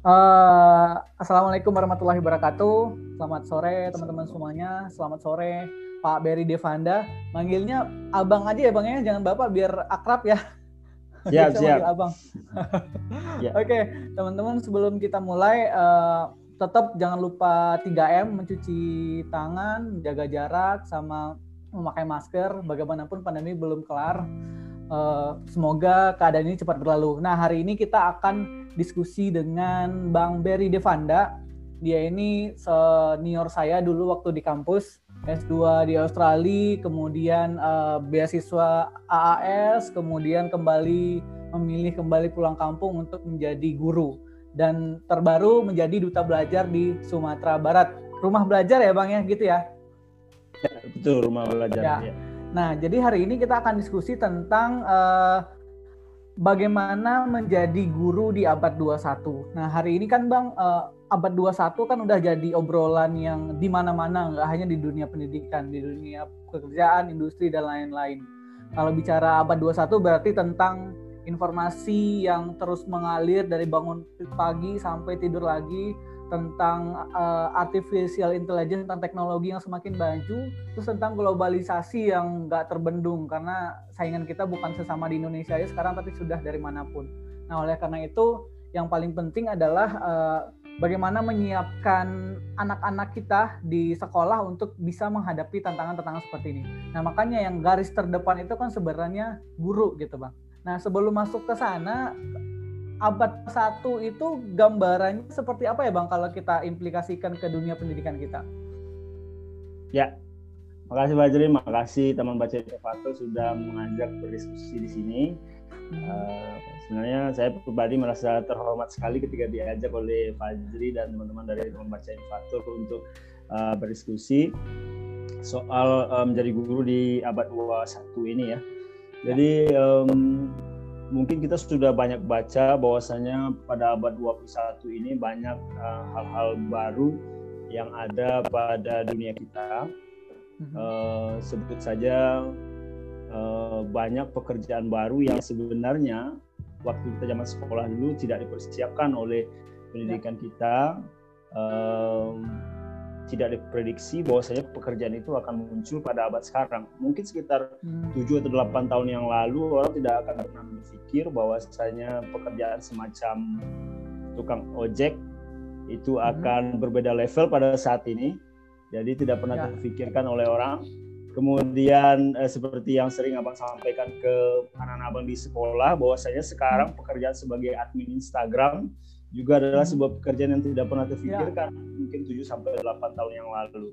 Uh, Assalamualaikum warahmatullahi wabarakatuh. Selamat sore teman-teman semuanya. Selamat sore Pak Berry Devanda. Manggilnya abang aja ya bang ya, jangan bapak biar akrab ya. Siap, siap. Abang. ya. Oke, okay, teman-teman sebelum kita mulai, uh, tetap jangan lupa 3M, mencuci tangan, jaga jarak, sama memakai masker. Bagaimanapun pandemi belum kelar. Uh, semoga keadaan ini cepat berlalu. Nah, hari ini kita akan diskusi dengan Bang Berry Devanda. Dia ini senior saya dulu waktu di kampus S2 di Australia, kemudian uh, beasiswa AAS, kemudian kembali memilih kembali pulang kampung untuk menjadi guru dan terbaru menjadi duta belajar di Sumatera Barat. Rumah belajar ya Bang ya, gitu ya? ya betul, rumah belajar. Ya. ya. Nah, jadi hari ini kita akan diskusi tentang uh, bagaimana menjadi guru di abad 21. Nah, hari ini kan Bang uh, abad 21 kan udah jadi obrolan yang di mana-mana, nggak hanya di dunia pendidikan, di dunia pekerjaan, industri, dan lain-lain. Kalau bicara abad 21 berarti tentang informasi yang terus mengalir dari bangun pagi sampai tidur lagi, tentang uh, artificial intelligence, tentang teknologi yang semakin maju, terus tentang globalisasi yang nggak terbendung karena saingan kita bukan sesama di Indonesia aja sekarang tapi sudah dari mana pun. Nah oleh karena itu yang paling penting adalah uh, bagaimana menyiapkan anak-anak kita di sekolah untuk bisa menghadapi tantangan-tantangan seperti ini. Nah, makanya yang garis terdepan itu kan sebenarnya guru gitu, Bang. Nah, sebelum masuk ke sana, abad satu itu gambarannya seperti apa ya, Bang, kalau kita implikasikan ke dunia pendidikan kita? Ya, makasih Pak Jeri, makasih teman baca Evato sudah mengajak berdiskusi di sini. Uh, sebenarnya saya pribadi merasa terhormat sekali ketika diajak oleh Fajri dan teman-teman dari teman baca Innovator untuk uh, berdiskusi soal uh, menjadi guru di abad 21 ini ya. Jadi um, mungkin kita sudah banyak baca bahwasanya pada abad 21 ini banyak hal-hal uh, baru yang ada pada dunia kita. Uh, sebut saja Eh, banyak pekerjaan baru yang sebenarnya waktu kita zaman sekolah dulu tidak dipersiapkan oleh pendidikan kita. Um, tidak diprediksi bahwasanya pekerjaan itu akan muncul pada abad sekarang. Mungkin sekitar hmm. 7 atau 8 tahun yang lalu orang tidak akan pernah berpikir bahwasanya pekerjaan semacam tukang ojek itu hmm. akan berbeda level pada saat ini. Jadi tidak pernah ya. terpikirkan oleh orang Kemudian eh, seperti yang sering abang sampaikan ke anak-anak abang di sekolah, bahwasanya sekarang pekerjaan sebagai admin Instagram juga adalah hmm. sebuah pekerjaan yang tidak pernah terpikirkan ya. mungkin 7 sampai 8 tahun yang lalu.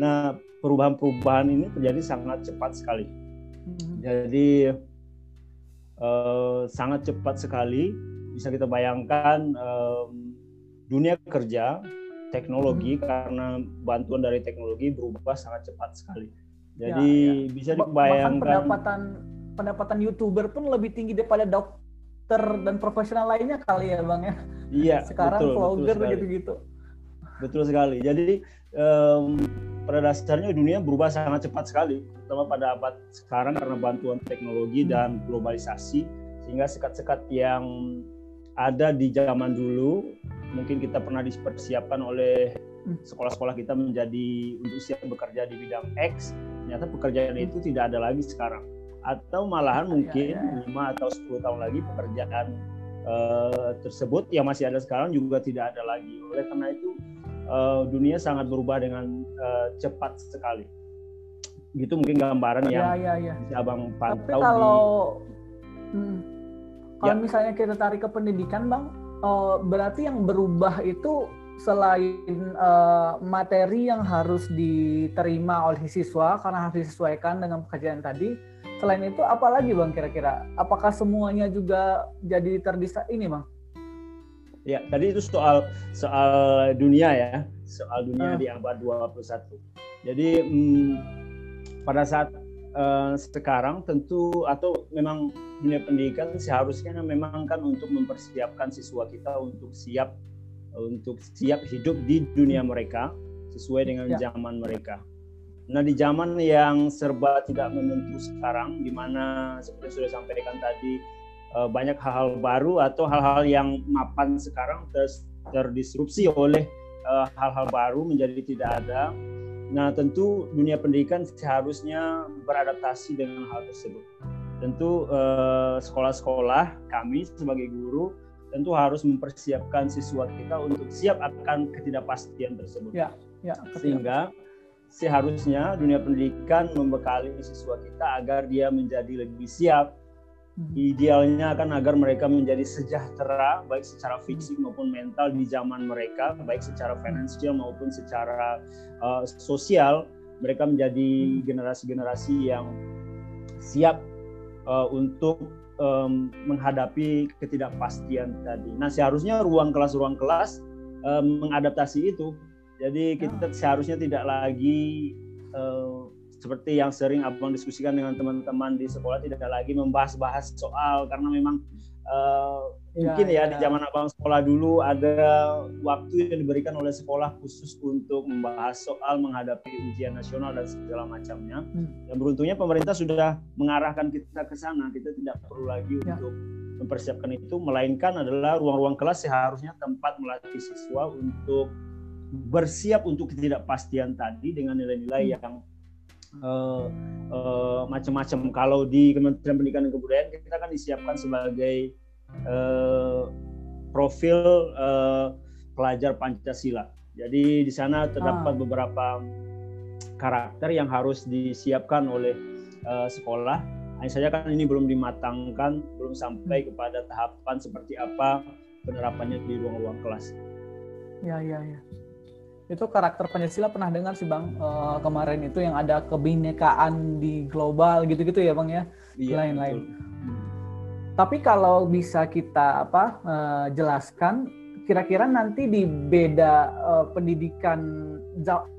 Nah, perubahan-perubahan ini terjadi sangat cepat sekali. Hmm. Jadi eh, sangat cepat sekali bisa kita bayangkan eh, dunia kerja teknologi hmm. karena bantuan dari teknologi berubah sangat cepat sekali jadi ya, ya. bisa dibayangkan pendapatan pendapatan youtuber pun lebih tinggi daripada dokter dan profesional lainnya kali ya bang ya. Iya. Sekarang betul, vlogger gitu-gitu. Betul sekali. Jadi um, pada dasarnya dunia berubah sangat cepat sekali, terutama pada abad sekarang karena bantuan teknologi hmm. dan globalisasi, sehingga sekat-sekat yang ada di zaman dulu mungkin kita pernah dipersiapkan oleh hmm. sekolah-sekolah kita menjadi untuk siap bekerja di bidang X ternyata pekerjaan itu tidak ada lagi sekarang atau malahan iya, mungkin lima ya, atau 10 tahun lagi pekerjaan uh, tersebut yang masih ada sekarang juga tidak ada lagi oleh karena itu uh, dunia sangat berubah dengan uh, cepat sekali gitu mungkin gambaran yang ya, ya, ya. bisa abang pantau tapi kalau di... hmm, kalau ya. misalnya kita tarik ke pendidikan bang uh, berarti yang berubah itu selain uh, materi yang harus diterima oleh siswa karena harus disesuaikan dengan pekerjaan tadi, selain itu apa lagi bang kira-kira? Apakah semuanya juga jadi terdisa ini bang? Ya, tadi itu soal soal dunia ya, soal dunia uh. di abad 21. Jadi hmm, pada saat uh, sekarang tentu atau memang dunia pendidikan seharusnya memang kan untuk mempersiapkan siswa kita untuk siap untuk siap hidup di dunia mereka sesuai dengan ya. zaman mereka. Nah di zaman yang serba tidak menentu sekarang, di mana seperti sudah sampaikan tadi eh, banyak hal-hal baru atau hal-hal yang mapan sekarang terus terdisrupsi oleh eh, hal-hal baru menjadi tidak ada. Nah, tentu dunia pendidikan seharusnya beradaptasi dengan hal tersebut. Tentu sekolah sekolah-sekolah kami sebagai guru tentu harus mempersiapkan siswa kita untuk siap akan ketidakpastian tersebut. Ya, ya, Sehingga seharusnya dunia pendidikan membekali siswa kita agar dia menjadi lebih siap Hmm. Idealnya akan agar mereka menjadi sejahtera baik secara fisik maupun mental di zaman mereka, baik secara finansial maupun secara uh, sosial. Mereka menjadi hmm. generasi-generasi yang siap uh, untuk um, menghadapi ketidakpastian tadi. Nah, seharusnya ruang kelas-ruang kelas um, mengadaptasi itu. Jadi kita ah. seharusnya tidak lagi uh, seperti yang sering abang diskusikan dengan teman-teman di sekolah tidak lagi membahas-bahas soal karena memang uh, ya, mungkin ya, ya di zaman abang sekolah dulu ada waktu yang diberikan oleh sekolah khusus untuk membahas soal menghadapi ujian nasional dan segala macamnya. Hmm. Dan beruntungnya pemerintah sudah mengarahkan kita ke sana. Kita tidak perlu lagi ya. untuk mempersiapkan itu, melainkan adalah ruang-ruang kelas seharusnya tempat melatih siswa untuk bersiap untuk ketidakpastian tadi dengan nilai-nilai hmm. yang uh, uh, macam-macam. Kalau di Kementerian Pendidikan dan Kebudayaan kita kan disiapkan sebagai uh, profil uh, pelajar Pancasila. Jadi di sana terdapat ah. beberapa karakter yang harus disiapkan oleh uh, sekolah. Hanya saja kan ini belum dimatangkan, belum sampai hmm. kepada tahapan seperti apa penerapannya di ruang-ruang kelas. Ya, ya, ya itu karakter Pancasila pernah dengar sih bang uh, kemarin itu yang ada kebinekaan di global gitu-gitu ya bang ya iya, lain-lain. Tapi kalau bisa kita apa uh, jelaskan kira-kira nanti di beda uh, pendidikan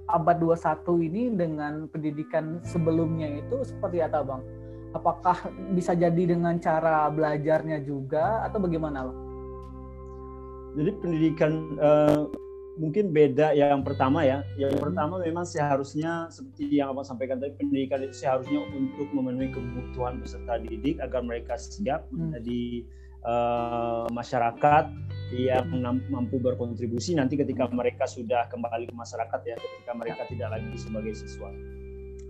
abad 21 ini dengan pendidikan sebelumnya itu seperti apa bang? Apakah bisa jadi dengan cara belajarnya juga atau bagaimana bang? Jadi pendidikan uh, mungkin beda yang pertama ya. Yang hmm. pertama memang seharusnya seperti yang abang sampaikan tadi pendidikan itu seharusnya untuk memenuhi kebutuhan peserta didik agar mereka siap hmm. menjadi uh, masyarakat yang mampu berkontribusi nanti ketika mereka sudah kembali ke masyarakat ya, ketika mereka tidak lagi sebagai siswa.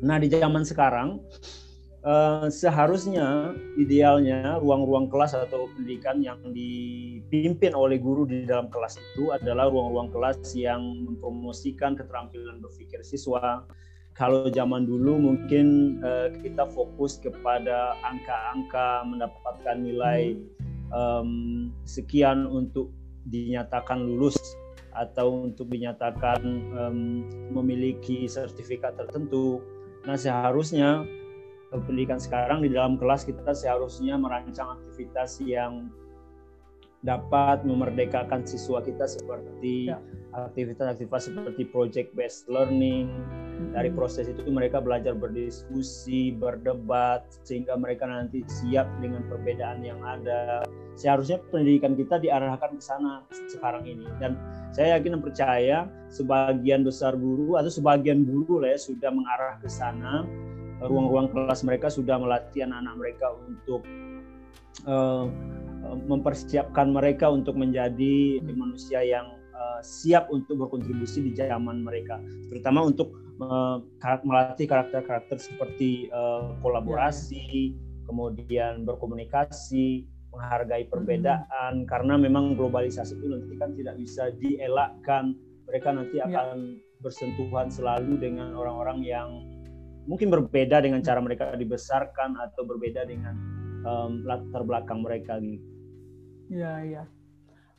Nah di zaman sekarang Uh, seharusnya idealnya ruang-ruang kelas atau pendidikan yang dipimpin oleh guru di dalam kelas itu adalah ruang-ruang kelas yang mempromosikan keterampilan berpikir siswa. Kalau zaman dulu mungkin uh, kita fokus kepada angka-angka mendapatkan nilai um, sekian untuk dinyatakan lulus atau untuk dinyatakan um, memiliki sertifikat tertentu. Nah seharusnya pendidikan sekarang di dalam kelas kita seharusnya merancang aktivitas yang dapat memerdekakan siswa kita seperti ya. aktivitas-aktivitas seperti project based learning. Dari proses itu mereka belajar berdiskusi, berdebat sehingga mereka nanti siap dengan perbedaan yang ada. Seharusnya pendidikan kita diarahkan ke sana sekarang ini dan saya yakin dan percaya sebagian besar guru atau sebagian guru lah ya sudah mengarah ke sana ruang-ruang kelas mereka sudah melatih anak-anak mereka untuk uh, mempersiapkan mereka untuk menjadi manusia yang uh, siap untuk berkontribusi di zaman mereka, terutama untuk uh, melatih karakter-karakter seperti uh, kolaborasi, kemudian berkomunikasi, menghargai perbedaan, hmm. karena memang globalisasi itu nanti kan tidak bisa dielakkan. Mereka nanti ya. akan ya. bersentuhan selalu dengan orang-orang yang mungkin berbeda dengan cara mereka dibesarkan atau berbeda dengan um, latar belakang mereka gitu. Iya iya.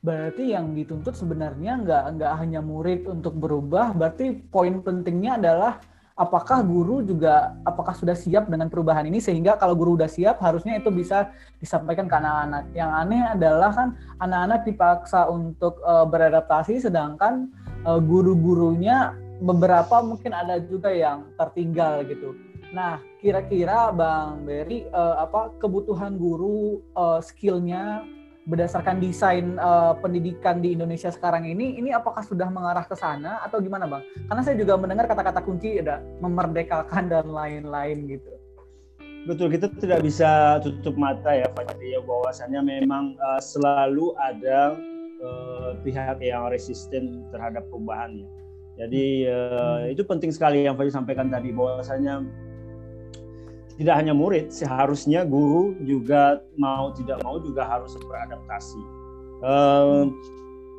Berarti yang dituntut sebenarnya nggak nggak hanya murid untuk berubah, berarti poin pentingnya adalah apakah guru juga apakah sudah siap dengan perubahan ini sehingga kalau guru sudah siap harusnya itu bisa disampaikan ke anak-anak. Yang aneh adalah kan anak-anak dipaksa untuk uh, beradaptasi sedangkan uh, guru-gurunya beberapa mungkin ada juga yang tertinggal gitu. Nah, kira-kira Bang Berry uh, apa kebutuhan guru uh, skillnya berdasarkan desain uh, pendidikan di Indonesia sekarang ini, ini apakah sudah mengarah ke sana atau gimana Bang? Karena saya juga mendengar kata-kata kunci ada memerdekakan dan lain-lain gitu. Betul, kita tidak bisa tutup mata ya Pak ya bahwasannya memang uh, selalu ada uh, pihak yang resisten terhadap perubahannya. Jadi uh, itu penting sekali yang Fadil sampaikan tadi bahwasanya tidak hanya murid, seharusnya guru juga mau tidak mau juga harus beradaptasi. Uh,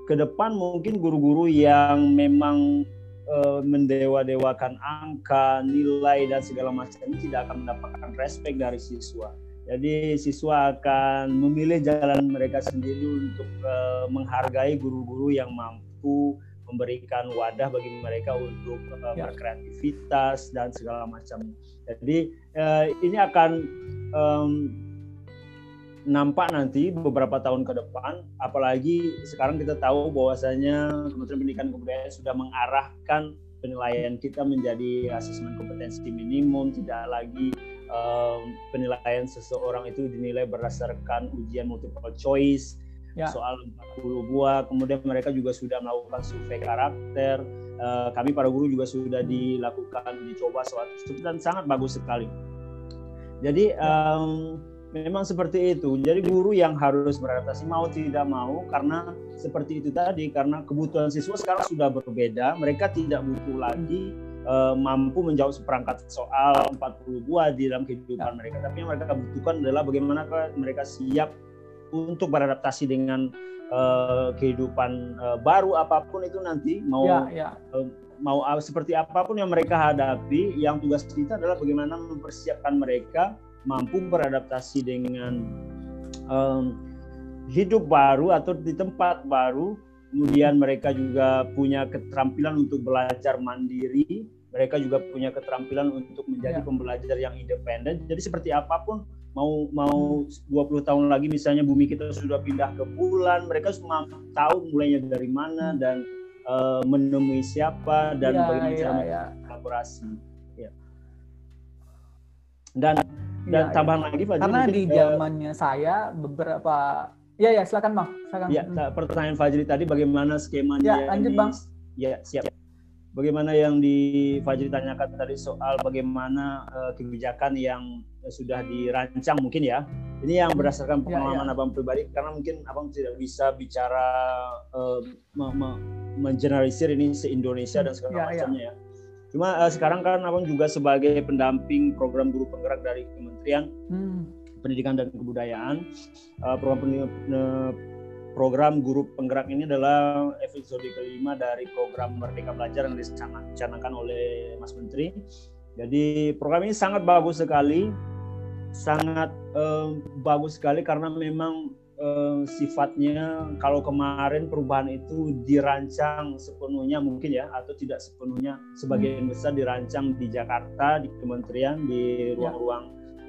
ke depan mungkin guru-guru yang memang uh, mendewa-dewakan angka, nilai dan segala macam ini tidak akan mendapatkan respect dari siswa. Jadi siswa akan memilih jalan mereka sendiri untuk uh, menghargai guru-guru yang mampu memberikan wadah bagi mereka untuk uh, ya. berkreativitas dan segala macam. Jadi uh, ini akan um, nampak nanti beberapa tahun ke depan, apalagi sekarang kita tahu bahwasanya Kementerian Pendidikan Kebudayaan sudah mengarahkan penilaian kita menjadi asesmen kompetensi minimum, tidak lagi um, penilaian seseorang itu dinilai berdasarkan ujian multiple choice, ya. soal 40 buah, kemudian mereka juga sudah melakukan survei karakter, uh, kami para guru juga sudah dilakukan dicoba soal tersebut dan sangat bagus sekali. Jadi um, memang seperti itu. Jadi guru yang harus beradaptasi mau tidak mau karena seperti itu tadi karena kebutuhan siswa sekarang sudah berbeda. Mereka tidak butuh lagi uh, mampu menjawab seperangkat soal 40 buah di dalam kehidupan ya. mereka. Tapi yang mereka butuhkan adalah bagaimana mereka siap untuk beradaptasi dengan uh, kehidupan uh, baru apa pun itu nanti mau ya, ya. Uh, mau seperti apa pun yang mereka hadapi. Yang tugas kita adalah bagaimana mempersiapkan mereka mampu beradaptasi dengan um, hidup baru atau di tempat baru kemudian mereka juga punya keterampilan untuk belajar mandiri mereka juga punya keterampilan untuk menjadi ya. pembelajar yang independen jadi seperti apa pun mau mau 20 tahun lagi misalnya bumi kita sudah pindah ke bulan mereka semua tahu mulainya dari mana dan uh, menemui siapa dan ya, bagaimana ya, cara ya. kolaborasi ya. dan dan ya, tambahan ya. lagi Fajri karena di zamannya uh, saya beberapa ya ya silakan bang. Silakan. Ya pertanyaan Fajri tadi bagaimana skemanya ya lanjut bang. Ya siap. Bagaimana yang di Fajri tanyakan tadi soal bagaimana uh, kebijakan yang sudah dirancang mungkin ya ini yang berdasarkan pengalaman ya, ya. abang pribadi karena mungkin abang tidak bisa bicara uh, me me mengeneralisir ini se Indonesia dan segala ya, ya. macamnya ya. ya Cuma uh, sekarang kan abang juga sebagai pendamping program guru penggerak dari Kementerian hmm. Pendidikan dan Kebudayaan. Uh, program program guru penggerak ini adalah episode kelima dari program Merdeka Belajar yang dicanangkan oleh Mas Menteri. Jadi program ini sangat bagus sekali, sangat uh, bagus sekali karena memang eh, sifatnya kalau kemarin perubahan itu dirancang sepenuhnya mungkin ya atau tidak sepenuhnya sebagian hmm. besar dirancang di Jakarta di kementerian di ya. ruang-ruang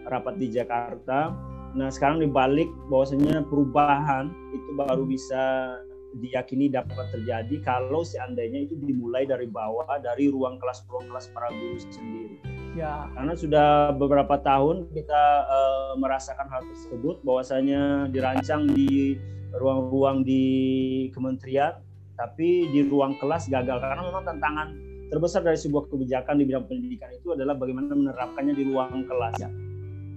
rapat di Jakarta. Nah sekarang dibalik bahwasanya perubahan itu baru bisa diyakini dapat terjadi kalau seandainya itu dimulai dari bawah dari ruang kelas ruang kelas para guru sendiri. Ya. Karena sudah beberapa tahun kita uh, merasakan hal tersebut bahwasanya dirancang di ruang-ruang di kementerian tapi di ruang kelas gagal karena memang tantangan terbesar dari sebuah kebijakan di bidang pendidikan itu adalah bagaimana menerapkannya di ruang kelas. Ya.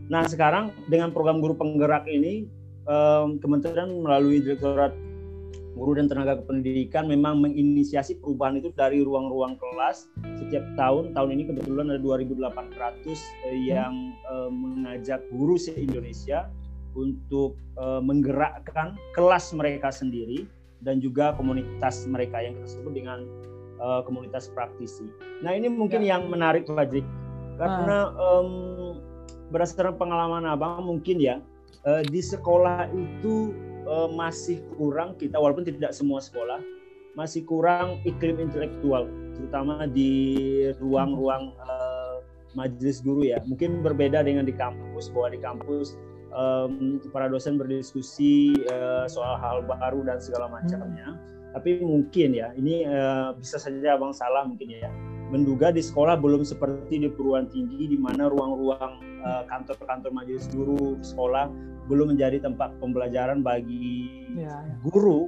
Nah sekarang dengan program guru penggerak ini um, kementerian melalui direktorat guru dan tenaga kependidikan memang menginisiasi perubahan itu dari ruang-ruang kelas setiap tahun. Tahun ini kebetulan ada 2.800 eh, yang eh, mengajak guru se-Indonesia untuk eh, menggerakkan kelas mereka sendiri dan juga komunitas mereka yang kita sebut dengan komunitas praktisi. Nah ini mungkin ya. yang menarik Fajri karena ah. um, berdasarkan pengalaman abang mungkin ya uh, di sekolah itu uh, masih kurang kita walaupun tidak semua sekolah masih kurang iklim intelektual terutama di ruang-ruang uh, majelis guru ya. Mungkin berbeda dengan di kampus bahwa di kampus um, para dosen berdiskusi uh, soal hal baru dan segala macamnya. Hmm. tapi mungkin ya ini uh, bisa saja abang salah mungkin ya menduga di sekolah belum seperti di perguruan tinggi di mana ruang-ruang kantor-kantor majelis guru sekolah belum menjadi tempat pembelajaran bagi ya, ya. guru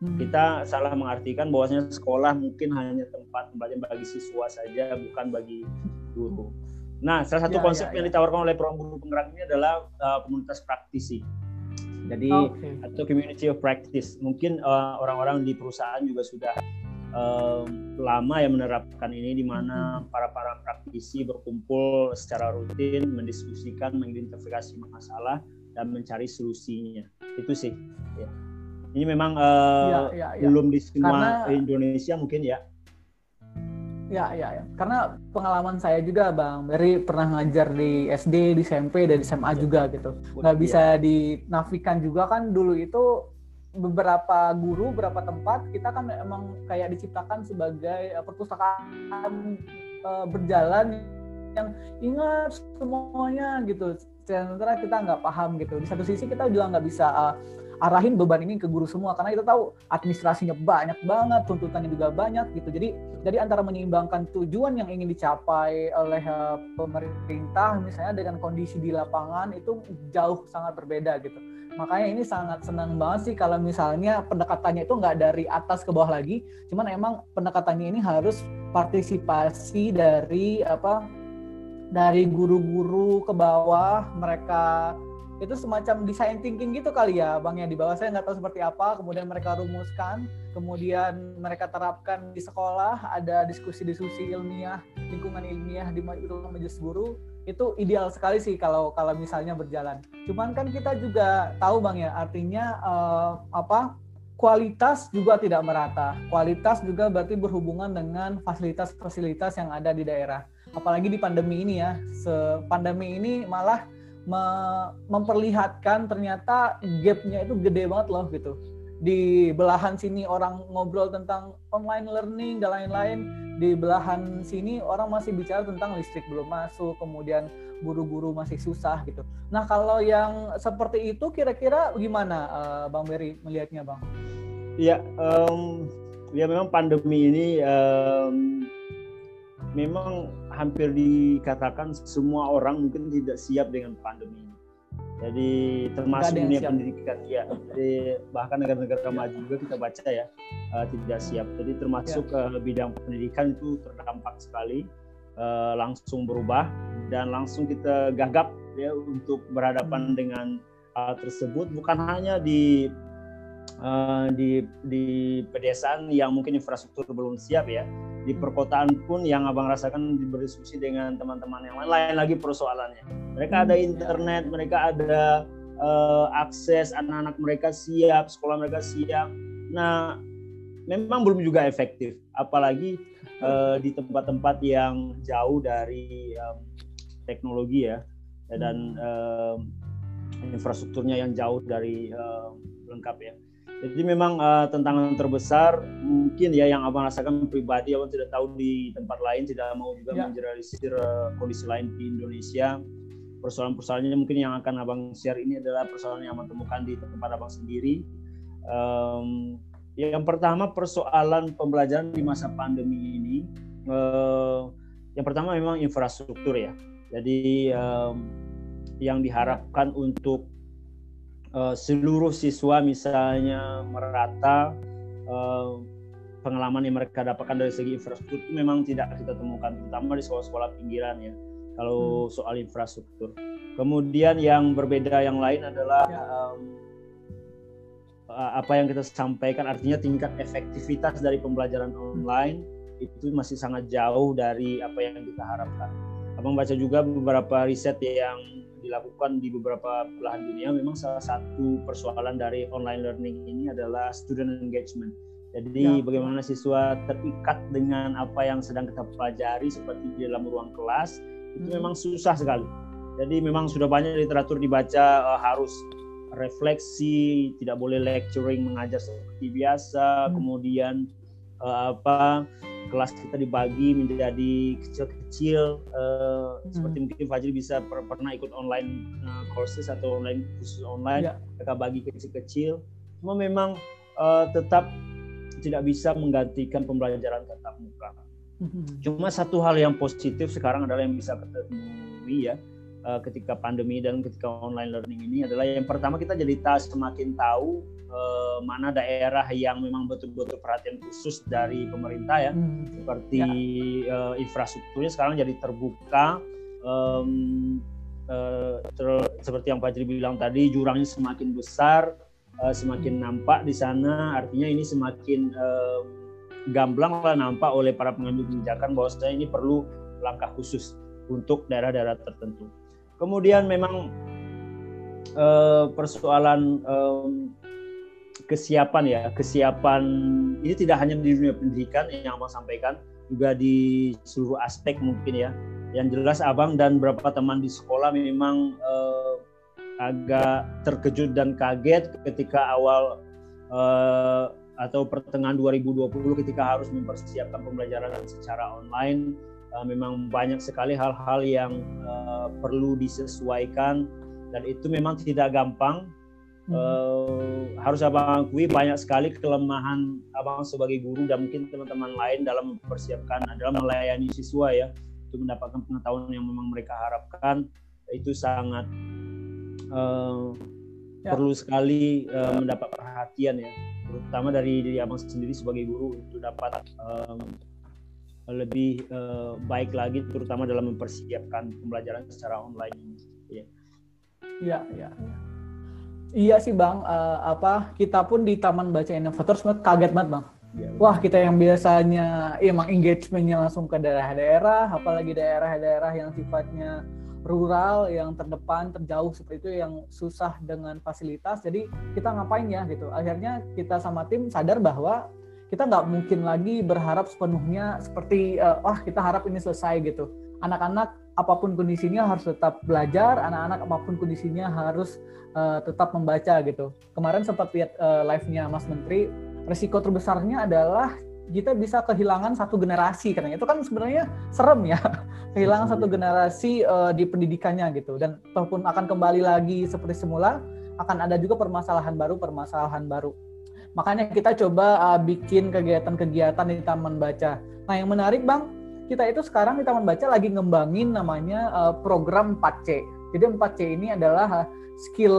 hmm. kita salah mengartikan bahwasanya sekolah mungkin hanya tempat pembelajaran bagi siswa saja bukan bagi guru. Nah, salah satu ya, konsep ya, yang ya. ditawarkan oleh program guru penggerak ini adalah uh, komunitas praktisi. Jadi okay. atau community of practice. Mungkin uh, orang-orang di perusahaan juga sudah lama ya menerapkan ini di mana hmm. para para praktisi berkumpul secara rutin mendiskusikan, mengidentifikasi masalah dan mencari solusinya. Itu sih. Ya. Ini memang uh, ya, ya, ya. belum di semua Karena... Indonesia mungkin ya Ya, ya, ya. Karena pengalaman saya juga, Bang. Dari pernah ngajar di SD, di SMP, dan di SMA juga gitu. Nggak bisa ya. dinafikan juga kan dulu itu beberapa guru, beberapa tempat kita kan emang kayak diciptakan sebagai uh, perpustakaan uh, berjalan yang ingat semuanya gitu. Sementara kita nggak paham gitu. Di satu sisi kita juga nggak bisa uh, arahin beban ini ke guru semua karena kita tahu administrasinya banyak banget, tuntutannya juga banyak gitu. Jadi jadi antara menyeimbangkan tujuan yang ingin dicapai oleh uh, pemerintah misalnya dengan kondisi di lapangan itu jauh sangat berbeda gitu. Makanya ini sangat senang banget sih kalau misalnya pendekatannya itu nggak dari atas ke bawah lagi, cuman emang pendekatannya ini harus partisipasi dari apa dari guru-guru ke bawah mereka itu semacam design thinking gitu kali ya bang ya. Di bawah saya nggak tahu seperti apa. Kemudian mereka rumuskan. Kemudian mereka terapkan di sekolah. Ada diskusi-diskusi ilmiah lingkungan ilmiah di ruang majelis guru. Itu ideal sekali sih kalau kalau misalnya berjalan. Cuman kan kita juga tahu bang ya artinya uh, apa kualitas juga tidak merata. Kualitas juga berarti berhubungan dengan fasilitas-fasilitas yang ada di daerah. Apalagi di pandemi ini ya. Se pandemi ini malah memperlihatkan ternyata gapnya itu gede banget loh gitu. Di belahan sini orang ngobrol tentang online learning dan lain-lain. Di belahan sini orang masih bicara tentang listrik belum masuk kemudian guru-guru masih susah gitu. Nah kalau yang seperti itu kira-kira gimana uh, bang Berry melihatnya bang? Iya um, ya memang pandemi ini um, memang hampir dikatakan semua orang mungkin tidak siap dengan pandemi ini. Jadi termasuk dunia siap. pendidikan ya. Jadi bahkan negara-negara maju juga kita baca ya uh, tidak siap. Jadi termasuk ya. uh, bidang pendidikan itu terdampak sekali, uh, langsung berubah dan langsung kita gagap ya untuk berhadapan hmm. dengan hal tersebut bukan hanya di uh, di di pedesaan yang mungkin infrastruktur belum siap ya di perkotaan pun yang abang rasakan berdiskusi dengan teman-teman yang lain, lain lagi persoalannya. Mereka ada hmm. internet, mereka ada uh, akses, anak-anak mereka siap, sekolah mereka siap. Nah, memang belum juga efektif, apalagi uh, di tempat-tempat yang jauh dari um, teknologi ya, dan um, infrastrukturnya yang jauh dari um, lengkap ya. Jadi memang uh, tantangan terbesar mungkin ya yang abang rasakan pribadi, abang tidak tahu di tempat lain, tidak mau juga ya. mengeneralisir uh, kondisi lain di Indonesia. Persoalan-persoalannya mungkin yang akan abang share ini adalah persoalan yang abang temukan di tempat abang sendiri. Um, yang pertama persoalan pembelajaran di masa pandemi ini. Uh, yang pertama memang infrastruktur ya. Jadi um, yang diharapkan untuk uh, seluruh siswa misalnya merata uh, pengalaman yang mereka dapatkan dari segi infrastruktur itu memang tidak kita temukan terutama di sekolah-sekolah pinggiran ya kalau hmm. soal infrastruktur. Kemudian yang berbeda yang lain adalah um, apa yang kita sampaikan artinya tingkat efektivitas dari pembelajaran online itu masih sangat jauh dari apa yang kita harapkan. Abang baca juga beberapa riset yang dilakukan di beberapa belahan dunia memang salah satu persoalan dari online learning ini adalah student engagement. Jadi ya. bagaimana siswa terikat dengan apa yang sedang kita pelajari seperti di dalam ruang kelas itu hmm. memang susah sekali. Jadi memang sudah banyak literatur dibaca uh, harus refleksi, tidak boleh lecturing mengajar seperti biasa, hmm. kemudian uh, apa kelas kita dibagi menjadi kecil-kecil uh, hmm. seperti mungkin Fajri bisa per pernah ikut online uh, courses atau online khusus online ya. mereka bagi kecil-kecil cuma memang uh, tetap tidak bisa menggantikan pembelajaran tatap muka hmm. cuma satu hal yang positif sekarang adalah yang bisa kita temui ya uh, ketika pandemi dan ketika online learning ini adalah yang pertama kita jadi tahu semakin tahu uh, mana daerah yang memang betul-betul perhatian khusus dari pemerintah ya, hmm. seperti ya. Uh, infrastrukturnya sekarang jadi terbuka. Um, uh, seperti yang Pak Jiri bilang tadi jurangnya semakin besar, uh, semakin nampak di sana. Artinya ini semakin uh, gamblang lah nampak oleh para pengambil kebijakan bahwa ini perlu langkah khusus untuk daerah-daerah tertentu. Kemudian memang uh, persoalan kesiapan ya, kesiapan ini tidak hanya di dunia pendidikan yang abang sampaikan, juga di seluruh aspek mungkin ya. Yang jelas abang dan beberapa teman di sekolah memang uh, agak terkejut dan kaget ketika awal uh, atau pertengahan 2020 ketika harus mempersiapkan pembelajaran secara online. Uh, memang banyak sekali hal-hal yang uh, perlu disesuaikan dan itu memang tidak gampang. Uh, harus abang akui banyak sekali kelemahan abang sebagai guru dan mungkin teman-teman lain dalam mempersiapkan adalah melayani siswa ya untuk mendapatkan pengetahuan yang memang mereka harapkan. Itu sangat uh, ya. perlu sekali uh, mendapat perhatian ya. Terutama dari diri abang sendiri sebagai guru untuk dapat um, lebih uh, baik lagi terutama dalam mempersiapkan pembelajaran secara online ini ya ya, ya. Iya sih bang, uh, apa kita pun di Taman Baca Inovator semua kaget banget bang. Ya, Wah kita yang biasanya ya, emang engagementnya langsung ke daerah-daerah, apalagi daerah-daerah yang sifatnya rural, yang terdepan, terjauh seperti itu, yang susah dengan fasilitas. Jadi kita ngapain ya gitu. Akhirnya kita sama tim sadar bahwa kita nggak mungkin lagi berharap sepenuhnya seperti uh, wah kita harap ini selesai gitu. Anak-anak apa pun kondisinya harus tetap belajar, anak-anak apa pun kondisinya harus uh, tetap membaca gitu. Kemarin sempat lihat uh, live-nya Mas Menteri, resiko terbesarnya adalah kita bisa kehilangan satu generasi karena itu kan sebenarnya serem ya kehilangan satu generasi uh, di pendidikannya gitu dan walaupun akan kembali lagi seperti semula akan ada juga permasalahan baru permasalahan baru makanya kita coba uh, bikin kegiatan-kegiatan di taman baca nah yang menarik bang kita itu sekarang di Taman Baca lagi ngembangin namanya uh, program 4C. Jadi 4C ini adalah uh, skill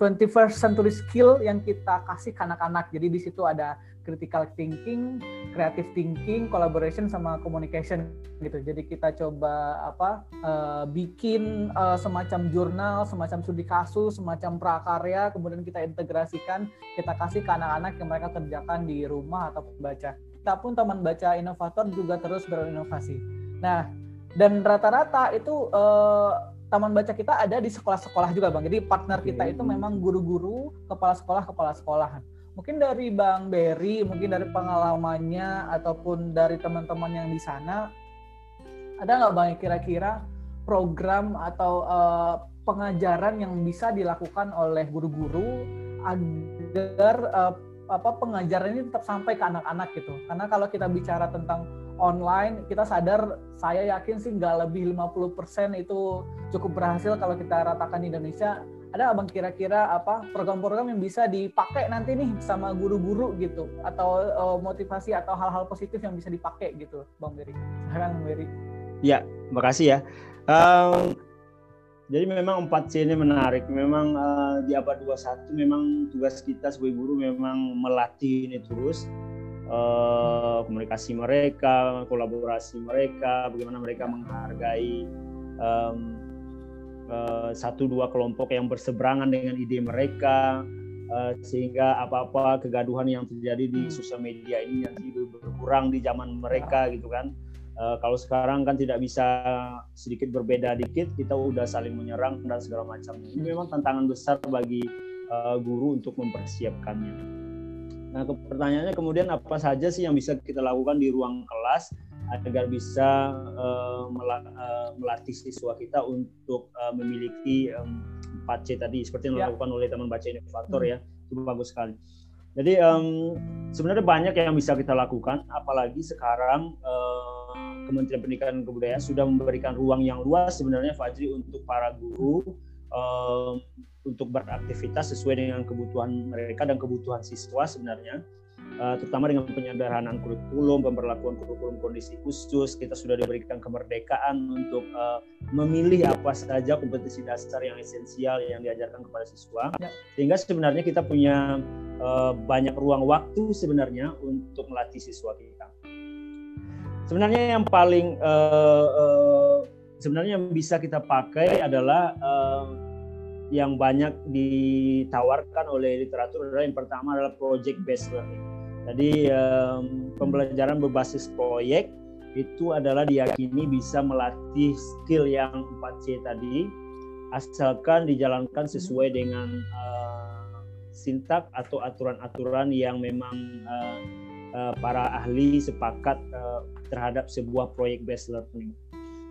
21st century skill yang kita kasih ke anak-anak. Jadi di situ ada critical thinking, creative thinking, collaboration sama communication gitu. Jadi kita coba apa uh, bikin uh, semacam jurnal, semacam studi kasus, semacam prakarya, kemudian kita integrasikan, kita kasih ke anak-anak yang mereka kerjakan di rumah atau baca kita pun teman baca inovator juga terus berinovasi. Nah, dan rata-rata itu eh, taman baca kita ada di sekolah-sekolah juga, Bang. Jadi partner kita itu memang guru-guru, kepala sekolah, kepala sekolahan. Mungkin dari Bang Berry, mungkin dari pengalamannya ataupun dari teman-teman yang di sana, ada nggak Bang kira-kira program atau uh, pengajaran yang bisa dilakukan oleh guru-guru agar uh, apa pengajaran ini tetap sampai ke anak-anak gitu. Karena kalau kita bicara tentang online, kita sadar saya yakin sih nggak lebih 50% itu cukup berhasil kalau kita ratakan di Indonesia. Ada abang kira-kira apa program-program yang bisa dipakai nanti nih sama guru-guru gitu atau uh, motivasi atau hal-hal positif yang bisa dipakai gitu, Bang Beri. Sekarang Beri. Ya, makasih ya. Um, jadi memang 4C ini menarik. Memang uh, di abad 21 memang tugas kita sebagai guru memang melatih ini terus uh, komunikasi mereka, kolaborasi mereka, bagaimana mereka menghargai um, uh, satu dua kelompok yang berseberangan dengan ide mereka uh, sehingga apa-apa kegaduhan yang terjadi di sosial media ini nanti berkurang di zaman mereka gitu kan Uh, kalau sekarang kan tidak bisa sedikit berbeda dikit, kita udah saling menyerang dan segala macam. Ini memang tantangan besar bagi guru untuk mempersiapkannya. Nah, pertanyaannya kemudian apa saja sih yang bisa kita lakukan di ruang kelas agar bisa uh, melatih siswa kita untuk uh, memiliki um, 4C tadi seperti yang ya. dilakukan oleh teman baca inovator hmm. ya, itu bagus sekali. Jadi um, sebenarnya banyak yang bisa kita lakukan, apalagi sekarang uh, Kementerian Pendidikan dan Kebudayaan sudah memberikan ruang yang luas sebenarnya Fajri untuk para guru um, untuk beraktivitas sesuai dengan kebutuhan mereka dan kebutuhan siswa sebenarnya. Uh, terutama dengan penyederhanaan kurikulum, pemberlakuan kurikulum kondisi khusus, kita sudah diberikan kemerdekaan untuk uh, memilih apa saja kompetisi dasar yang esensial yang diajarkan kepada siswa. Ya. Sehingga sebenarnya kita punya uh, banyak ruang waktu sebenarnya untuk melatih siswa kita. Sebenarnya yang paling uh, uh, sebenarnya yang bisa kita pakai adalah uh, yang banyak ditawarkan oleh literatur adalah yang pertama adalah project based learning. Jadi um, pembelajaran berbasis proyek itu adalah diyakini bisa melatih skill yang 4C tadi asalkan dijalankan sesuai dengan uh, sintak atau aturan-aturan yang memang uh, uh, para ahli sepakat uh, terhadap sebuah proyek based learning.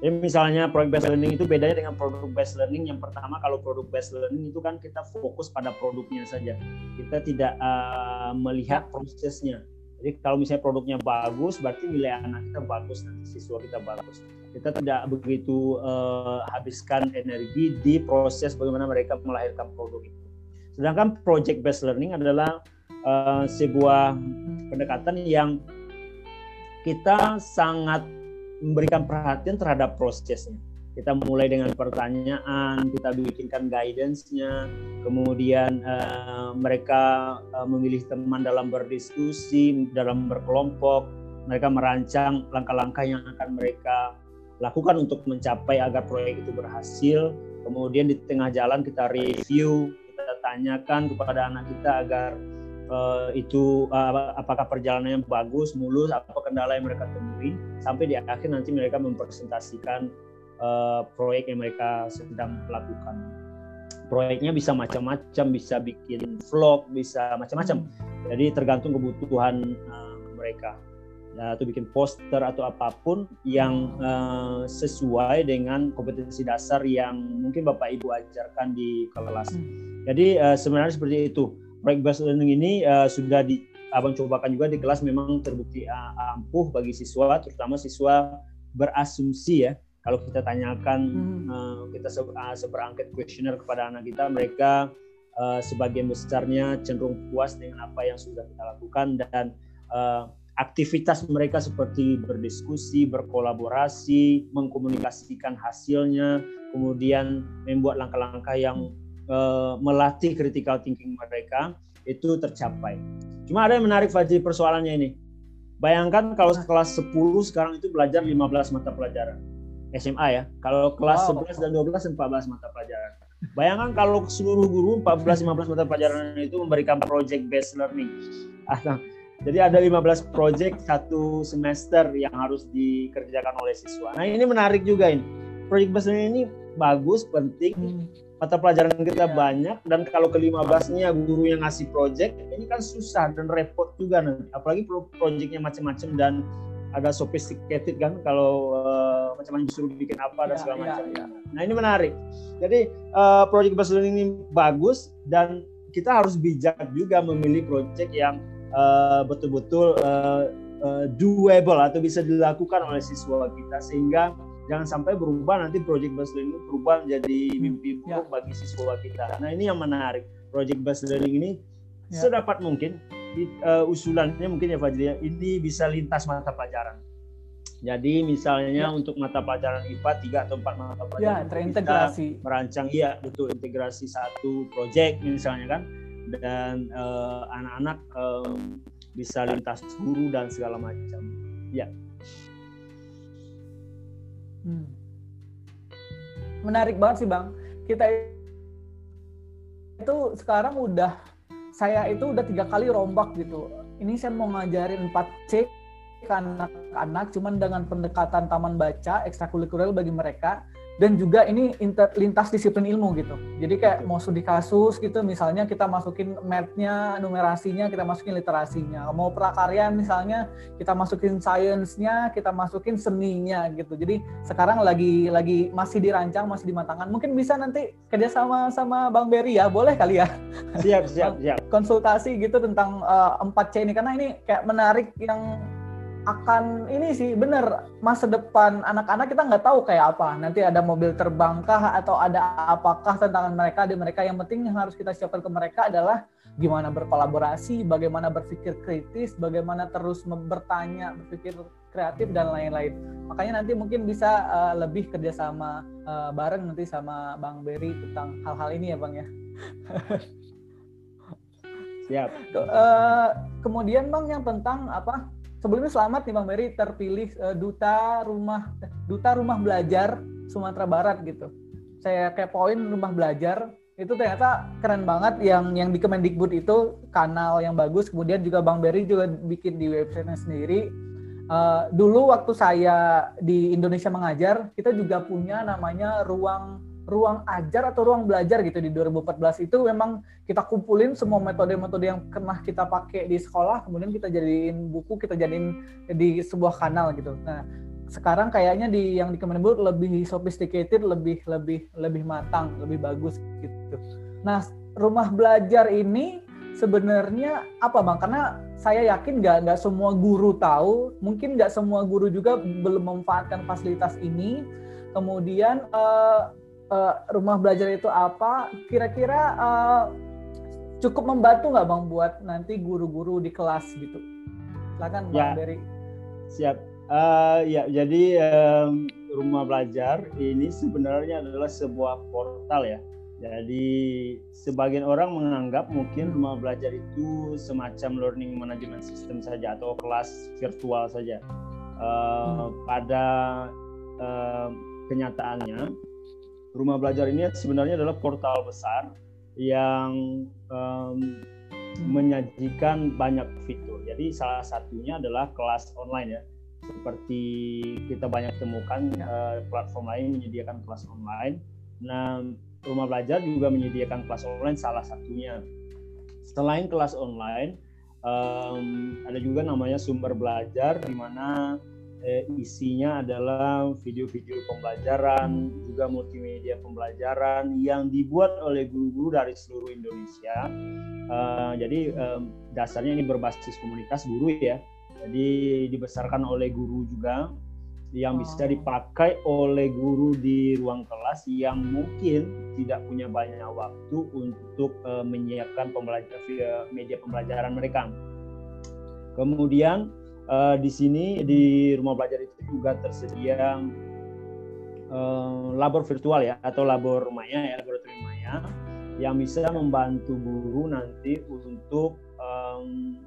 Jadi misalnya proyek based learning itu bedanya dengan produk based learning. Yang pertama kalau produk based learning itu kan kita fokus pada produknya saja. Kita tidak uh, melihat prosesnya. Jadi kalau misalnya produknya bagus, berarti nilai anak kita bagus, nanti siswa kita bagus. Kita tidak begitu uh, habiskan energi di proses bagaimana mereka melahirkan produk itu. Sedangkan project based learning adalah uh, sebuah pendekatan yang kita sangat memberikan perhatian terhadap prosesnya kita mulai dengan pertanyaan, kita bikinkan guidance-nya, kemudian uh, mereka uh, memilih teman dalam berdiskusi, dalam berkelompok, mereka merancang langkah-langkah yang akan mereka lakukan untuk mencapai agar proyek itu berhasil. Kemudian di tengah jalan kita review, kita tanyakan kepada anak kita agar uh, itu uh, apakah perjalanannya bagus, mulus, apa kendala yang mereka temui, sampai di akhir nanti mereka mempresentasikan uh, proyek yang mereka sedang lakukan. Proyeknya bisa macam-macam, bisa bikin vlog, bisa macam-macam. Jadi tergantung kebutuhan uh, mereka. Ya, atau bikin poster atau apa pun yang uh, sesuai dengan kompetensi dasar yang mungkin Bapak Ibu ajarkan di kelas. Hmm. Jadi uh, sebenarnya seperti itu. Proyek based learning ini uh, sudah di abang cobakan juga di kelas memang terbukti ampuh bagi siswa, terutama siswa berasumsi ya kalau kita tanyakan hmm. uh, kita se uh, seberangkat kuesioner kepada anak kita mereka uh, sebagian besarnya cenderung puas dengan apa yang sudah kita lakukan dan uh, aktivitas mereka seperti berdiskusi, berkolaborasi, mengkomunikasikan hasilnya, kemudian membuat langkah-langkah yang uh, melatih critical thinking mereka itu tercapai. Cuma ada yang menarik Fajri persoalannya ini. Bayangkan kalau kelas 10 sekarang itu belajar 15 mata pelajaran SMA ya. Kalau kelas wow. 11 dan 12 14 mata pelajaran. Bayangkan kalau seluruh guru 14 15 mata pelajaran itu memberikan project based learning. Ah, jadi ada 15 project satu semester yang harus dikerjakan oleh siswa. Nah, ini menarik juga ini. Project based learning ini bagus, penting. Mata pelajaran kita yeah. banyak dan kalau ke-15-nya guru yang ngasih project, ini kan susah dan repot juga nanti. Apalagi projectnya macam-macam dan agak sophisticated kan kalau uh, macam-macam disuruh bikin apa dan ya, segala ya, macam. Ya. Nah ini menarik. Jadi uh, project based learning ini bagus dan kita harus bijak juga memilih project yang uh, betul-betul uh, uh, doable atau bisa dilakukan oleh siswa kita sehingga jangan sampai berubah nanti project based learning berubah menjadi hmm, mimpi buruk ya. bagi siswa kita. Nah ini yang menarik. Project based learning ini ya. sedapat mungkin uh, usulannya mungkin ya Fajri ya, ini bisa lintas mata pelajaran. Jadi misalnya ya. untuk mata pelajaran IPA tiga atau empat mata pelajaran ya, terintegrasi. merancang iya betul integrasi satu proyek misalnya kan dan uh, anak-anak uh, bisa lintas guru dan segala macam. Ya. Hmm. Menarik banget sih bang. Kita itu sekarang udah saya itu udah tiga kali rombak gitu. Ini saya mau ngajarin 4C ke anak-anak, cuman dengan pendekatan taman baca, ekstrakurikuler bagi mereka dan juga ini inter, lintas disiplin ilmu gitu. Jadi kayak mau studi kasus gitu, misalnya kita masukin math-nya, numerasinya, kita masukin literasinya. Mau prakarya misalnya kita masukin science-nya, kita masukin seninya gitu. Jadi sekarang lagi lagi masih dirancang, masih dimatangkan. Mungkin bisa nanti kerja sama sama Bang Berry ya, boleh kali ya? Siap, siap, siap. Konsultasi gitu tentang uh, eh, 4C ini karena ini kayak menarik yang akan ini sih bener masa depan anak-anak kita nggak tahu kayak apa. Nanti ada mobil terbangkah atau ada apakah tantangan mereka di mereka. Yang penting yang harus kita siapkan ke mereka adalah gimana berkolaborasi bagaimana berpikir kritis bagaimana terus bertanya berpikir kreatif dan lain-lain. Makanya nanti mungkin bisa uh, lebih kerjasama uh, bareng nanti sama Bang Berry tentang hal-hal ini ya Bang ya. Siap. Uh, kemudian Bang yang tentang apa sebelumnya selamat nih Bang Mary terpilih uh, duta rumah duta rumah belajar Sumatera Barat gitu. Saya kepoin rumah belajar itu ternyata keren banget yang yang di Kemendikbud itu kanal yang bagus kemudian juga Bang Berry juga bikin di websitenya sendiri uh, dulu waktu saya di Indonesia mengajar kita juga punya namanya ruang ruang ajar atau ruang belajar gitu di 2014 itu memang kita kumpulin semua metode-metode yang pernah kita pakai di sekolah kemudian kita jadiin buku kita jadiin di sebuah kanal gitu. Nah sekarang kayaknya di yang di Kemendikbud lebih sophisticated lebih lebih lebih matang lebih bagus gitu. Nah rumah belajar ini sebenarnya apa bang? Karena saya yakin nggak nggak semua guru tahu mungkin nggak semua guru juga belum memanfaatkan fasilitas ini. Kemudian uh, uh, rumah belajar itu apa? Kira-kira uh, cukup membantu nggak bang buat nanti guru-guru di kelas gitu? Silakan bang ya, Siap. Uh, ya jadi um, rumah belajar ini sebenarnya adalah sebuah portal ya. Jadi sebagian orang menganggap mungkin rumah belajar itu semacam learning management system saja atau kelas virtual saja. Uh, hmm. Pada uh, kenyataannya rumah belajar ini sebenarnya adalah portal besar yang um, menyajikan banyak fitur. Jadi salah satunya adalah kelas online ya. Seperti kita banyak temukan uh, platform lain menyediakan kelas online. Nah, rumah belajar juga menyediakan kelas online salah satunya. Selain kelas online, um, ada juga namanya sumber belajar di mana eh, isinya adalah video-video pembelajaran, juga multimedia pembelajaran yang dibuat oleh guru-guru dari seluruh Indonesia. Uh, jadi um, dasarnya ini berbasis komunitas guru ya. Jadi dibesarkan oleh guru juga yang bisa oh. dipakai oleh guru di ruang kelas yang mungkin tidak punya banyak waktu untuk uh, menyiapkan pembelajar media pembelajaran mereka. Kemudian uh, di sini di rumah belajar itu juga tersedia uh, labor virtual ya atau labor maya ya laboratorium maya yang bisa membantu guru nanti untuk um,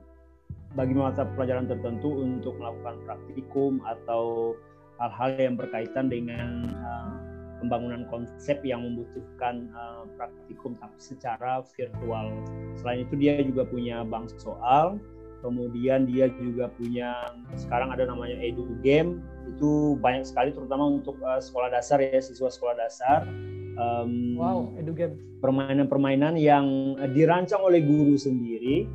bagi mata pelajaran tertentu untuk melakukan praktikum atau hal-hal yang berkaitan dengan uh, pembangunan konsep yang membutuhkan uh, praktikum tapi secara virtual. Selain itu dia juga punya bank soal kemudian dia juga punya sekarang ada namanya edu game. Itu banyak sekali terutama untuk uh, sekolah dasar ya siswa sekolah dasar. Um, wow edu game. permainan-permainan yang dirancang oleh guru sendiri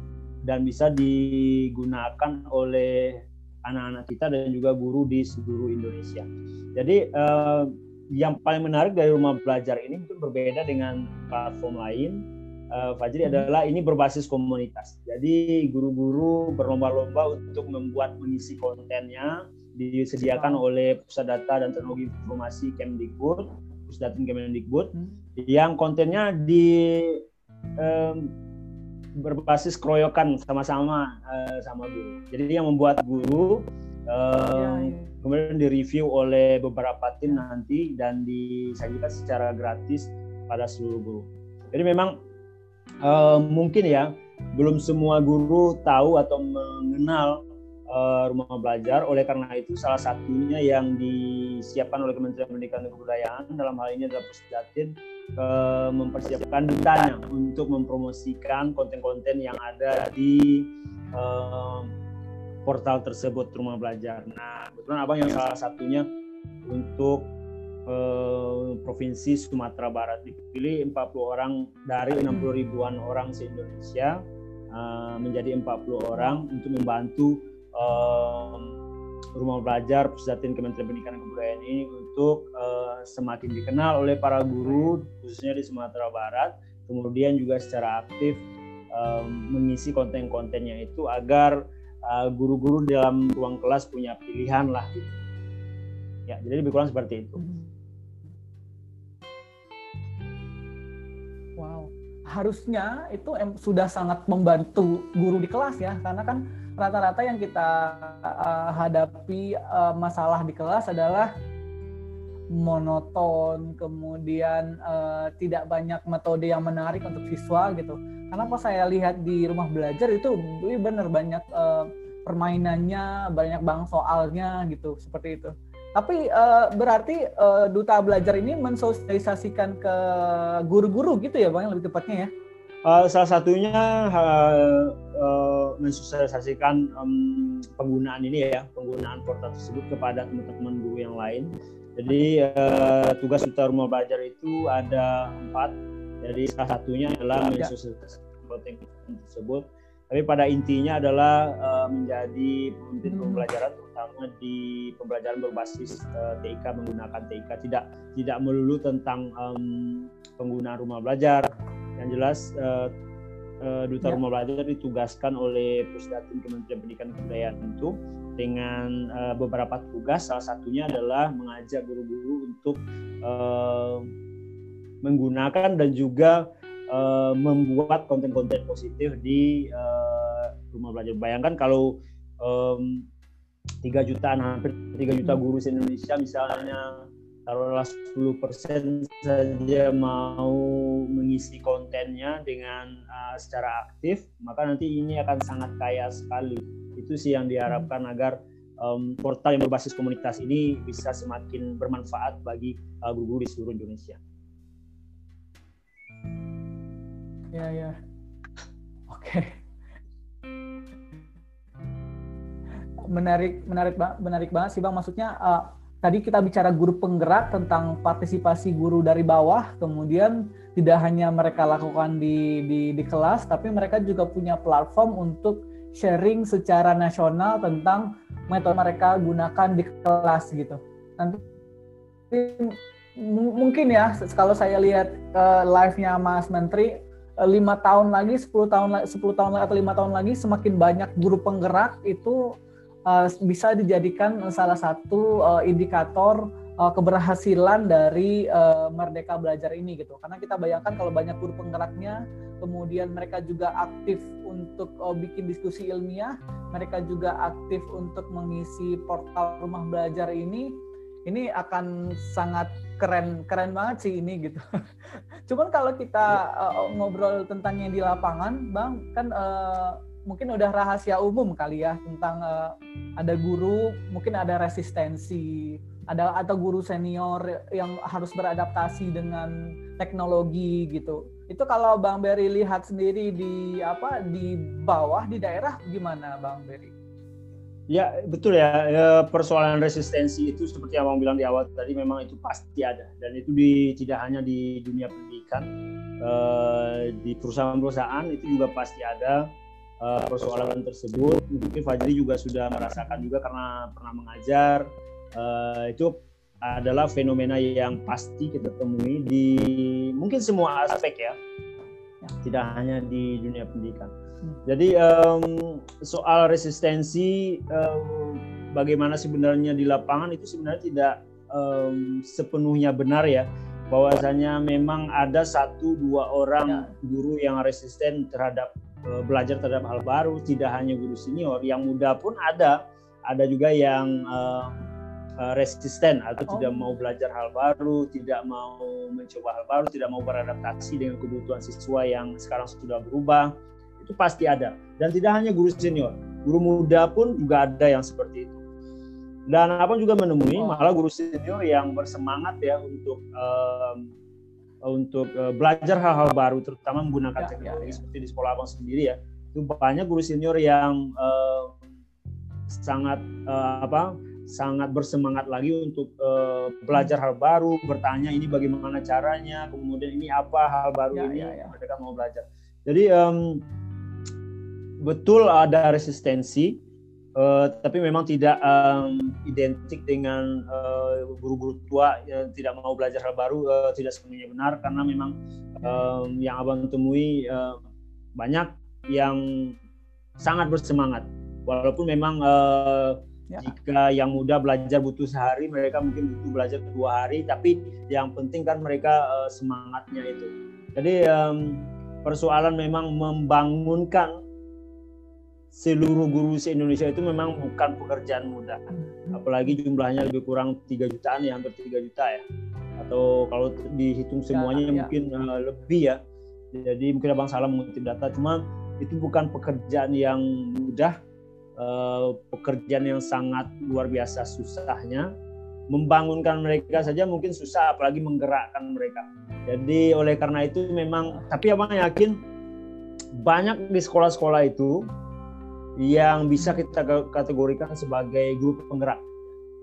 dan bisa digunakan oleh anak-anak kita dan juga guru di seluruh Indonesia. Jadi uh, yang paling menarik dari rumah belajar ini mungkin berbeda dengan platform lain uh, Fajri adalah ini berbasis komunitas. Jadi guru-guru berlomba-lomba untuk membuat mengisi kontennya disediakan oleh Pusat Data dan Teknologi Informasi Kemdikbud, Pusat Data Kemdikbud, hmm. yang kontennya di um, berbasis keroyokan sama-sama uh, sama guru. Jadi yang membuat guru um, ya, ya. kemudian direview oleh beberapa tim nanti dan disajikan secara gratis pada seluruh guru. Jadi memang uh, mungkin ya belum semua guru tahu atau mengenal uh, rumah belajar. Oleh karena itu salah satunya yang disiapkan oleh Kementerian Pendidikan dan Kebudayaan dalam hal ini adalah Pusdatin uh, mempersiapkan dutanya untuk mempromosikan konten-konten yang ada di uh, portal tersebut rumah belajar. Nah, kebetulan abang yang salah satunya untuk eh, provinsi Sumatera Barat dipilih 40 orang dari 60 ribuan orang se Indonesia eh, menjadi 40 orang untuk membantu eh, rumah belajar Pusdatin Kementerian Pendidikan dan Kebudayaan ini untuk semakin dikenal oleh para guru khususnya di Sumatera Barat kemudian juga secara aktif mengisi konten-kontennya itu agar guru-guru dalam ruang kelas punya pilihan lah gitu. Ya, jadi lebih kurang seperti itu. Harusnya itu sudah sangat membantu guru di kelas ya. Karena kan rata-rata yang kita uh, hadapi uh, masalah di kelas adalah monoton kemudian uh, tidak banyak metode yang menarik untuk siswa gitu. Karena pas saya lihat di rumah belajar itu benar banyak uh, permainannya banyak bang soalnya gitu seperti itu Tapi uh, berarti uh, duta belajar ini mensosialisasikan ke guru-guru gitu ya bang, lebih tepatnya ya? Uh, salah satunya uh, uh, mensosialisasikan um, penggunaan ini ya, penggunaan portal tersebut kepada teman-teman guru yang lain. Jadi uh, tugas duta rumah belajar itu ada empat. Jadi salah satunya adalah mensosialisasikan konten tersebut tapi pada intinya adalah uh, menjadi pemimpin hmm. pembelajaran terutama di pembelajaran berbasis uh, eh, TIK menggunakan TIK tidak tidak melulu tentang um, penggunaan rumah belajar yang jelas uh, uh, duta ya. rumah belajar ditugaskan oleh Pusdatin Kementerian Pendidikan dan Kebudayaan itu dengan uh, beberapa tugas salah satunya adalah mengajak guru-guru untuk uh, menggunakan dan juga uh, membuat konten-konten positif di uh, rumah belajar. Bayangkan kalau um, 3 jutaan hampir 3 juta guru di Indonesia misalnya taruhlah 10 persen saja mau mengisi kontennya dengan uh, secara aktif maka nanti ini akan sangat kaya sekali itu sih yang diharapkan agar um, portal yang berbasis komunitas ini bisa semakin bermanfaat bagi guru-guru uh, di seluruh Indonesia. Ya ya. Oke. Menarik menarik menarik banget sih bang. Maksudnya uh, tadi kita bicara guru penggerak tentang partisipasi guru dari bawah kemudian tidak hanya mereka lakukan di di, di kelas tapi mereka juga punya platform untuk sharing secara nasional tentang metode mereka gunakan di kelas gitu. Nanti mungkin ya kalau saya lihat uh, live-nya Mas Menteri lima tahun lagi, 10 tahun sepuluh tahun lagi atau lima tahun lagi semakin banyak guru penggerak itu uh, bisa dijadikan salah satu uh, indikator keberhasilan dari Merdeka Belajar ini gitu. Karena kita bayangkan kalau banyak guru penggeraknya, kemudian mereka juga aktif untuk bikin diskusi ilmiah, mereka juga aktif untuk mengisi portal rumah belajar ini ini akan sangat keren keren banget sih ini gitu. Cuman kalau kita uh, ngobrol tentang yang di lapangan, bang kan uh, mungkin udah rahasia umum kali ya tentang uh, ada guru mungkin ada resistensi, ada atau guru senior yang harus beradaptasi dengan teknologi gitu. Itu kalau Bang Berry lihat sendiri di apa di bawah di daerah gimana Bang Berry? Ya betul ya. ya persoalan resistensi itu seperti yang abang bilang di awal tadi memang itu pasti ada dan itu di, tidak hanya di dunia pendidikan uh, di perusahaan-perusahaan itu juga pasti ada uh, persoalan tersebut. Mungkin Fajri juga sudah merasakan juga karena pernah mengajar uh, itu adalah fenomena yang pasti kita temui di mungkin semua aspek ya, tidak hanya di dunia pendidikan. Jadi um, soal resistensi um, bagaimana sebenarnya di lapangan itu sebenarnya tidak um, sepenuhnya benar ya bahwasanya memang ada satu dua orang ya. guru yang resisten terhadap uh, belajar terhadap hal baru tidak hanya guru senior yang muda pun ada ada juga yang uh, resisten atau oh. tidak mau belajar hal baru, tidak mau mencoba hal baru, tidak mau beradaptasi dengan kebutuhan siswa yang sekarang sudah berubah itu pasti ada. Dan tidak hanya guru senior guru muda pun juga ada yang seperti itu. Dan apa juga menemui malah guru senior yang bersemangat ya untuk um, untuk uh, belajar hal-hal baru terutama menggunakan ya, teknologi ya, ya. seperti di sekolah abang sendiri ya. Itu banyak guru senior yang uh, sangat uh, apa sangat bersemangat lagi untuk uh, belajar hal baru bertanya ini bagaimana caranya kemudian ini apa hal baru ya, ini ya, ya. mereka mau belajar. Jadi um, betul ada resistensi, uh, tapi memang tidak um, identik dengan eh, guru-guru uh, tua yang tidak mau belajar hal baru uh, tidak sepenuhnya benar. Karena memang um, yang abang temui uh, banyak yang sangat bersemangat. Walaupun memang uh, ya. jika yang muda belajar butuh sehari mereka mungkin butuh belajar dua hari. Tapi yang penting kan mereka uh, semangatnya itu. Jadi um, persoalan memang membangunkan seluruh guru se Indonesia itu memang bukan pekerjaan mudah. Hmm. Apalagi jumlahnya lebih kurang 3 jutaan ya, hampir 3 juta ya. Atau kalau dihitung semuanya ya, ya. mungkin uh, lebih ya. Jadi mungkin Abang salah mengutip data, cuma itu bukan pekerjaan yang mudah, uh, pekerjaan yang sangat luar biasa susahnya. membangunkan mereka saja mungkin susah apalagi menggerakkan mereka. Jadi oleh karena itu memang tapi abang yakin banyak di sekolah-sekolah itu yang bisa kita kategorikan sebagai grup penggerak.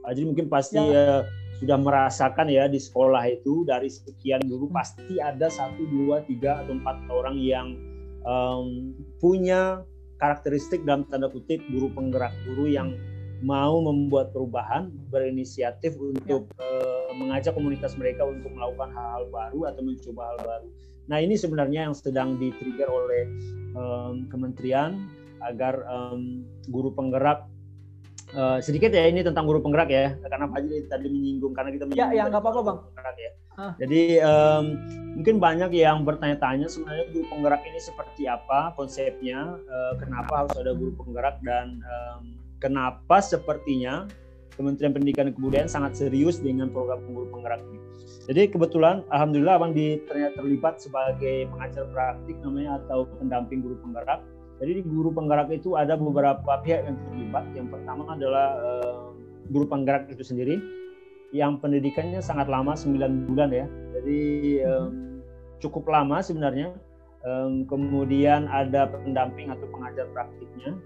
Jadi mungkin pasti ya. uh, sudah merasakan ya di sekolah itu dari sekian guru pasti ada satu dua tiga atau empat orang yang um, punya karakteristik dalam tanda kutip guru penggerak guru yang mau membuat perubahan, berinisiatif untuk ya. uh, mengajak komunitas mereka untuk melakukan hal-hal baru atau mencoba hal baru. Nah ini sebenarnya yang sedang di-trigger oleh um, kementerian agar um, guru penggerak uh, sedikit ya ini tentang guru penggerak ya karena Pak Haji tadi menyinggung karena kita menyinggung ya, ya nggak apa-apa bang. Penggerak ya. Ah. Jadi um, mungkin banyak yang bertanya-tanya sebenarnya guru penggerak ini seperti apa konsepnya, uh, kenapa harus ada guru penggerak dan um, kenapa sepertinya Kementerian Pendidikan dan Kebudayaan sangat serius dengan program guru penggerak ini. Jadi kebetulan, alhamdulillah abang di, ternyata terlibat sebagai pengajar praktik namanya atau pendamping guru penggerak. Jadi di guru penggerak itu ada beberapa pihak yang terlibat. Yang pertama adalah uh, guru penggerak itu sendiri, yang pendidikannya sangat lama 9 bulan ya. Jadi um, cukup lama sebenarnya. Um, kemudian ada pendamping atau pengajar praktiknya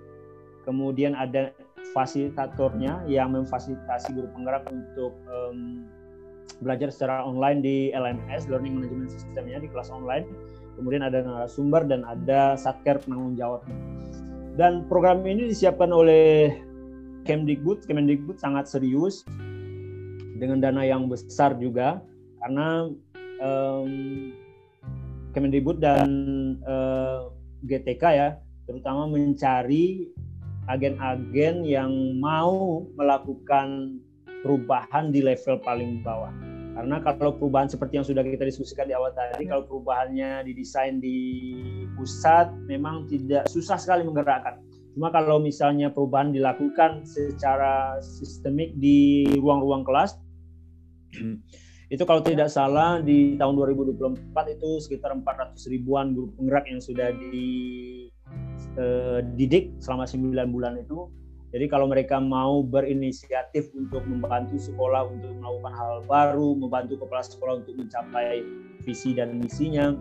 kemudian ada fasilitatornya yang memfasilitasi guru penggerak untuk um, belajar secara online di LMS Learning Management Systemnya di kelas online kemudian ada narasumber dan ada satker penanggung jawab dan program ini disiapkan oleh Kemdikbud Kemdikbud sangat serius dengan dana yang besar juga karena um, Kemendikbud dan uh, eh, GTK ya terutama mencari agen-agen yang mau melakukan perubahan di level paling bawah. Karena kalau perubahan seperti yang sudah kita diskusikan di awal tadi, kalau perubahannya didesain di pusat, memang tidak susah sekali menggerakkan. Cuma kalau misalnya perubahan dilakukan secara sistemik di ruang-ruang kelas, itu kalau tidak salah di tahun 2024 itu sekitar 400 ribuan guru penggerak yang sudah di eh, selama 9 bulan itu. Jadi kalau mereka mau berinisiatif untuk membantu sekolah untuk melakukan hal baru, membantu kepala sekolah untuk mencapai visi dan misinya,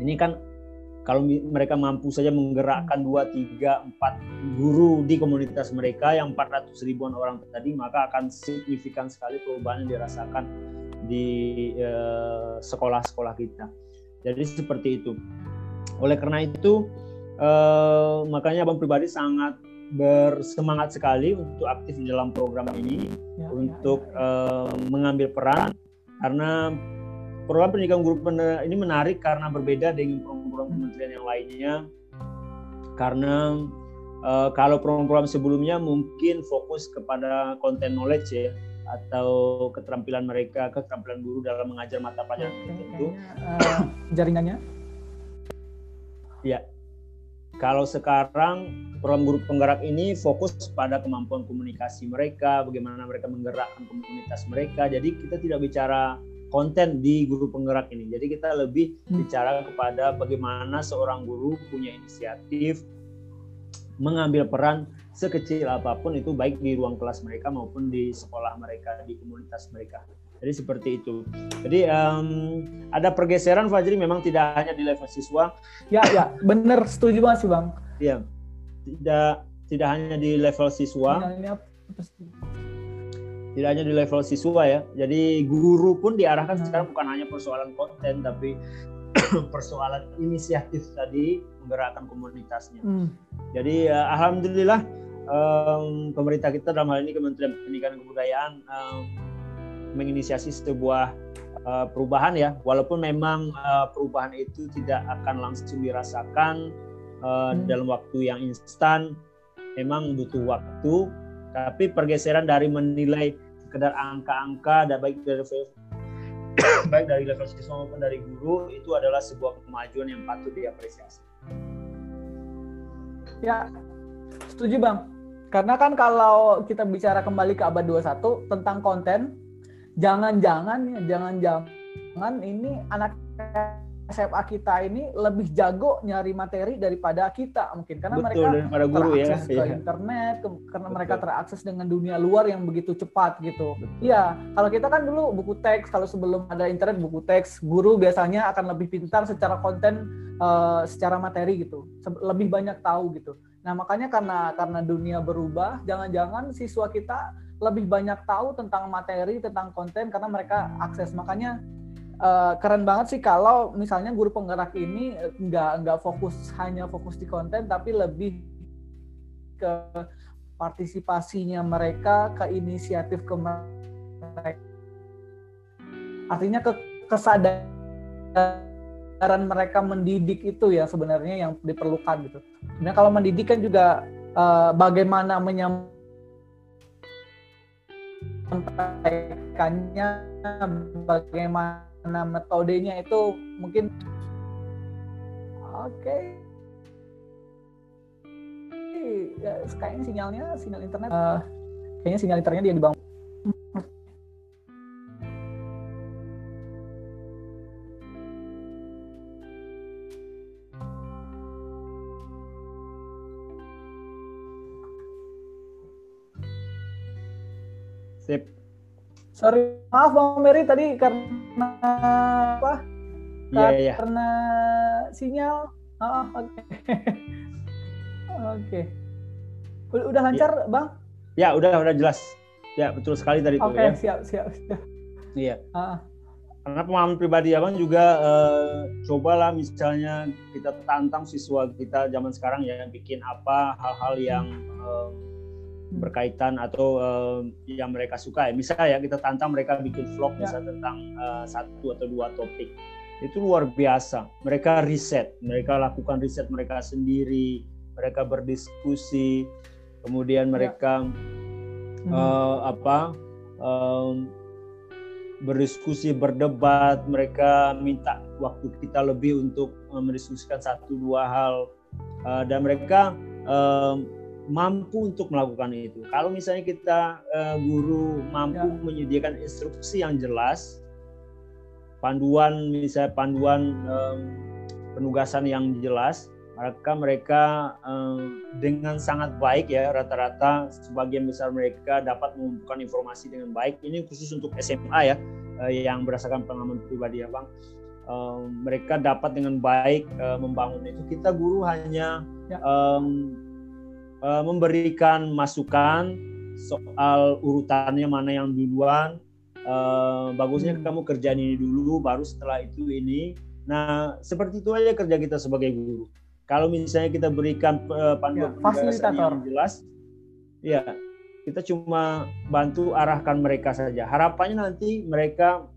ini kan kalau mereka mampu saja menggerakkan 2, 3, 4 guru di komunitas mereka yang 400 ribuan orang tadi, maka akan signifikan sekali perubahan yang dirasakan di eh, sekolah-sekolah kita. Jadi seperti itu. Oleh karena itu, Uh, makanya Abang pribadi sangat bersemangat sekali untuk aktif di dalam program ini ya, ya untuk ya, ya. Uh, mengambil peran karena program pendidikan guru ini menarik karena berbeda dengan program-program kementerian yang lainnya. Karena uh, kalau program-program sebelumnya mungkin fokus kepada konten knowledge ya atau keterampilan mereka keterampilan guru dalam mengajar mata pelajaran tertentu. uh, jaringannya? Ya kalau sekarang program guru penggerak ini fokus pada kemampuan komunikasi mereka, bagaimana mereka menggerakkan komunitas mereka. Jadi kita tidak bicara konten di guru penggerak ini. Jadi kita lebih hmm. bicara kepada bagaimana seorang guru punya inisiatif mengambil peran sekecil apa pun itu baik di ruang kelas mereka maupun di sekolah mereka, di komunitas mereka. Jadi seperti itu. Jadi um, ada pergeseran Fajri memang tidak hanya di level siswa. Ya ya benar setuju banget sih bang. Iya tidak tidak hanya di level siswa. Tidak hanya di level siswa ya. Jadi guru pun diarahkan hmm. sekarang bukan hanya persoalan konten tapi persoalan inisiatif tadi menggerakkan komunitasnya. Hmm. Jadi uh, alhamdulillah um, pemerintah kita dalam hal ini Kementerian Pendidikan dan Kebudayaan um, menginisiasi sebuah uh, perubahan ya walaupun memang uh, perubahan itu tidak akan langsung dirasakan uh, hmm. dalam waktu yang instan memang butuh waktu tapi pergeseran dari menilai sekedar angka-angka dan baik dari baik dari level siswa maupun dari guru itu adalah sebuah kemajuan yang patut diapresiasi. Ya, setuju Bang. Karena kan kalau kita bicara kembali ke abad 21 tentang konten, jangan-jangan ya jangan-jangan ini anak SMA kita ini lebih jago nyari materi daripada kita mungkin karena Betul, mereka guru ya. terakses ke Iya. internet ke- karena Betul. mereka terakses dengan dunia luar yang begitu cepat gitu. Iya, kalau kita kan dulu buku teks kalau sebelum ada internet buku teks guru biasanya akan lebih pintar secara konten eh, secara materi gitu. Lebih banyak tahu gitu. Nah, makanya karena karena dunia berubah, jangan-jangan siswa kita lebih banyak tahu tentang materi, tentang konten karena mereka akses. Makanya eh, keren banget sih kalau misalnya guru penggerak ini eh, nggak nggak fokus hanya fokus di konten tapi lebih ke partisipasinya mereka ke inisiatif ke mereka artinya ke kesadaran mereka mendidik itu ya sebenarnya yang diperlukan gitu. Sebenarnya kalau mendidik kan juga eh, bagaimana menyampaikannya, bagaimana metodenya itu mungkin oke. Ya, kayaknya sinyalnya sinyal internet eh, kayaknya sinyal internetnya dia dibangun. Sip. Sorry, maaf Bang Mary tadi karena apa? Iya, iya. Karena sinyal. Ah, oke. Oke. Udah, udah lancar, Bang? Ya, udah udah jelas. Ya, betul sekali tadi itu Oke, ya. siap, siap, siap. Iya. Ah, Karena pengalaman pribadi abang juga eh, cobalah misalnya kita tantang siswa kita zaman sekarang ya bikin apa hal-hal yang eh, berkaitan atau eh, yang mereka suka ya. Misalnya ya kita tantang mereka bikin vlog Ya. misalnya tentang eh, satu atau dua topik. Itu luar biasa. Mereka riset, mereka lakukan riset mereka sendiri, mereka berdiskusi, kemudian Ya. mereka hmm. eh, apa em, berdiskusi berdebat mereka minta waktu kita lebih untuk mendiskusikan satu dua hal Eh, dan mereka em, mampu untuk melakukan itu kalau misalnya kita eh, guru mampu Ya. menyediakan instruksi yang jelas panduan misalnya panduan em, penugasan yang jelas maka mereka eh, dengan sangat baik ya rata-rata sebagian besar mereka dapat mengumpulkan informasi dengan baik ini khusus untuk SMA ya eh, yang berdasarkan pengalaman pribadi ya bang Eh, mereka dapat dengan baik eh, membangun itu kita guru hanya Ya. em, eh, memberikan masukan soal urutannya mana yang duluan Eh, bagusnya Hmm. kamu kerjain ini dulu baru setelah itu ini nah seperti itu aja kerja kita sebagai guru kalau misalnya kita berikan eh, panduan Ya, fasilitator. yang jelas, ya kita cuma bantu arahkan mereka saja. Harapannya nanti mereka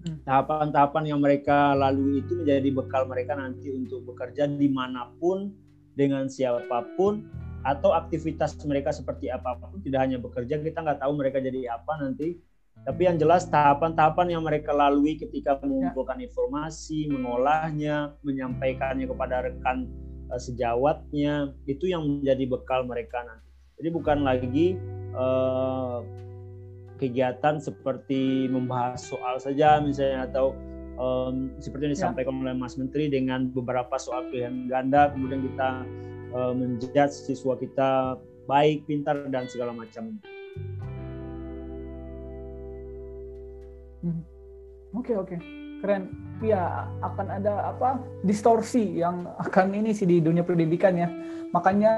Hmm. tahapan-tahapan yang mereka lalui itu menjadi bekal mereka nanti untuk bekerja di mana pun dengan siapa pun atau aktivitas mereka seperti apa pun tidak hanya bekerja kita nggak tahu mereka jadi apa nanti tapi yang jelas tahapan-tahapan yang mereka lalui ketika mengumpulkan informasi, mengolahnya, menyampaikannya kepada rekan eh, sejawatnya, itu yang menjadi bekal mereka nanti. Jadi bukan lagi eh, kegiatan seperti membahas soal saja misalnya atau em, seperti yang Ya. disampaikan oleh Mas Menteri dengan beberapa soal pilihan ganda, kemudian kita eh, menjudge siswa kita baik, pintar dan segala macam. Oke oke keren. Iya akan ada apa distorsi yang akan ini sih di dunia pendidikan ya. Makanya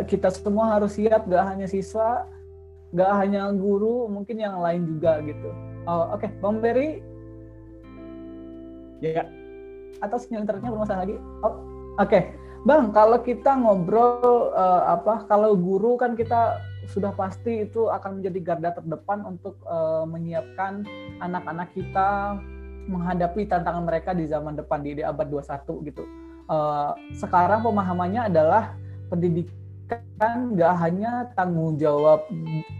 eh, kita semua harus siap gak hanya siswa, gak hanya guru, mungkin yang lain juga gitu. Oh, oke, Bang Berry Ya, atau sinyal internetnya bermasalah lagi? Oh, Oke, Bang, kalau kita ngobrol eh, apa, kalau guru kan kita sudah pasti itu akan menjadi garda terdepan untuk eh, menyiapkan anak-anak kita menghadapi tantangan mereka di zaman depan di, di abad 21 gitu. Eh, sekarang pemahamannya adalah pendidikan nggak hanya tanggung jawab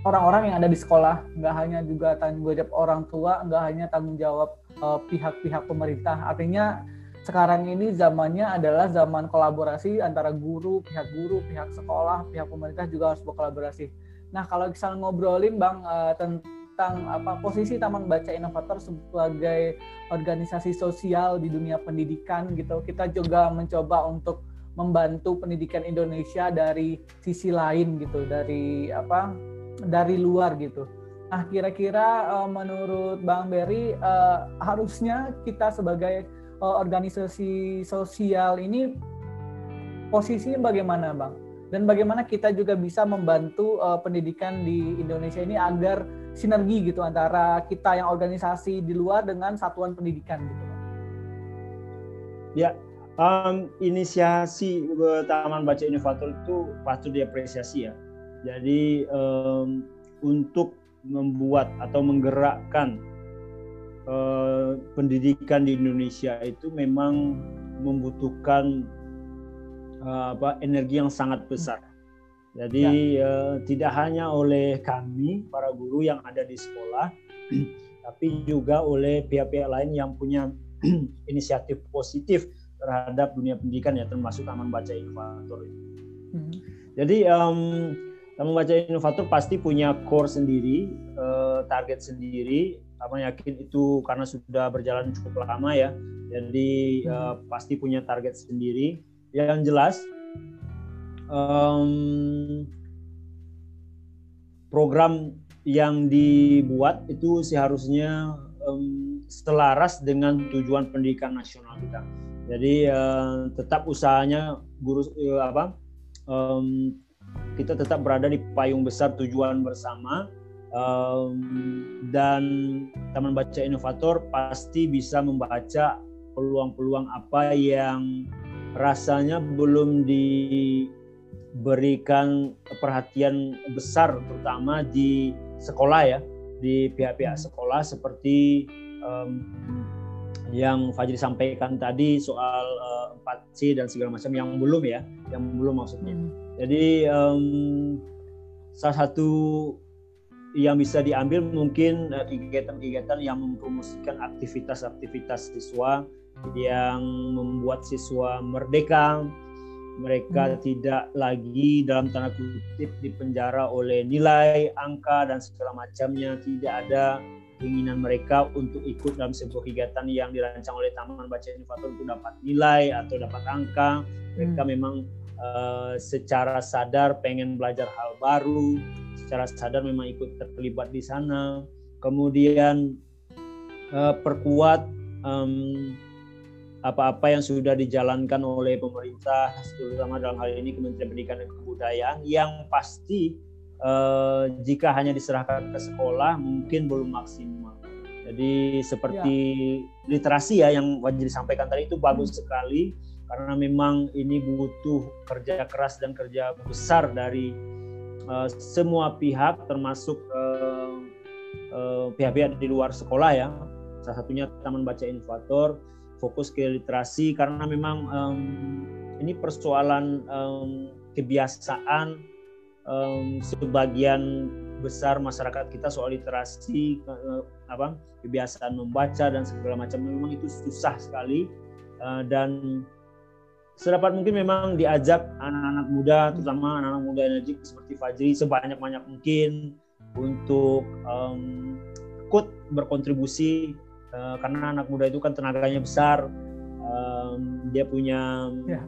orang-orang yang ada di sekolah, nggak hanya juga tanggung jawab orang tua, nggak hanya tanggung jawab pihak-pihak pemerintah. Artinya sekarang ini zamannya adalah zaman kolaborasi antara guru, pihak guru, pihak sekolah, pihak pemerintah juga harus berkolaborasi. Nah, kalau kita ngobrolin Bang tentang tentang apa posisi Taman Baca Inovator sebagai organisasi sosial di dunia pendidikan gitu. Kita juga mencoba untuk membantu pendidikan Indonesia dari sisi lain gitu, dari apa? dari luar gitu. Nah, kira-kira uh, menurut Bang Berry uh, harusnya kita sebagai uh, organisasi sosial ini posisinya bagaimana, Bang? Dan bagaimana kita juga bisa membantu uh, pendidikan di Indonesia ini agar sinergi gitu antara kita yang organisasi di luar dengan satuan pendidikan gitu. Ya, um, inisiasi Taman Baca Inovator itu patut diapresiasi ya. Jadi um, untuk membuat atau menggerakkan uh, pendidikan di Indonesia itu memang membutuhkan uh, apa energi yang sangat besar. Jadi ya. uh, tidak hanya oleh kami para guru yang ada di sekolah, tapi juga oleh pihak-pihak lain yang punya inisiatif positif terhadap dunia pendidikan ya termasuk Taman Baca Inovator. Hmm. Jadi um, Taman Baca Inovator pasti punya core sendiri, uh, target sendiri. Apa yakin itu karena sudah berjalan cukup lama ya. Jadi uh, pasti punya target sendiri. Yang jelas um, program yang dibuat itu seharusnya um, selaras dengan tujuan pendidikan nasional kita. Jadi uh, tetap usahanya guru uh, apa um, kita tetap berada di payung besar tujuan bersama um, dan Taman Baca Inovator pasti bisa membaca peluang-peluang apa yang rasanya belum diberikan perhatian besar terutama di sekolah ya di pihak-pihak sekolah seperti um, yang Fajri sampaikan tadi soal uh, 4C dan segala macam yang belum ya, yang belum maksudnya. Hmm. Jadi um, salah satu yang bisa diambil mungkin eh, kegiatan-kegiatan yang mempromosikan aktivitas-aktivitas siswa yang membuat siswa merdeka, mereka hmm. tidak lagi dalam tanda kutip dipenjara oleh nilai, angka dan segala macamnya, tidak ada keinginan mereka untuk ikut dalam sebuah kegiatan yang dirancang oleh Taman Baca Inovator untuk dapat nilai atau dapat angka. Mereka hmm. memang uh, secara sadar pengen belajar hal baru, secara sadar memang ikut terlibat di sana. Kemudian uh, perkuat um, apa-apa yang sudah dijalankan oleh pemerintah, terutama dalam hal ini Kementerian Pendidikan dan Kebudayaan, yang pasti uh, jika hanya diserahkan ke sekolah mungkin belum maksimal. Jadi seperti ya. literasi ya yang wajib disampaikan tadi itu bagus sekali karena memang ini butuh kerja keras dan kerja besar dari uh, semua pihak termasuk uh, uh, pihak-pihak di luar sekolah ya. Salah satunya Taman Baca Inovator fokus ke literasi karena memang um, ini persoalan um, kebiasaan um, sebagian besar masyarakat kita soal literasi uh, apa kebiasaan membaca dan segala macam. Memang itu susah sekali uh, dan sedapat mungkin memang diajak anak-anak muda, terutama anak-anak muda energi seperti Fajri sebanyak-banyak mungkin untuk um, ikut berkontribusi uh, karena anak muda itu kan tenaganya besar, um, dia punya ya.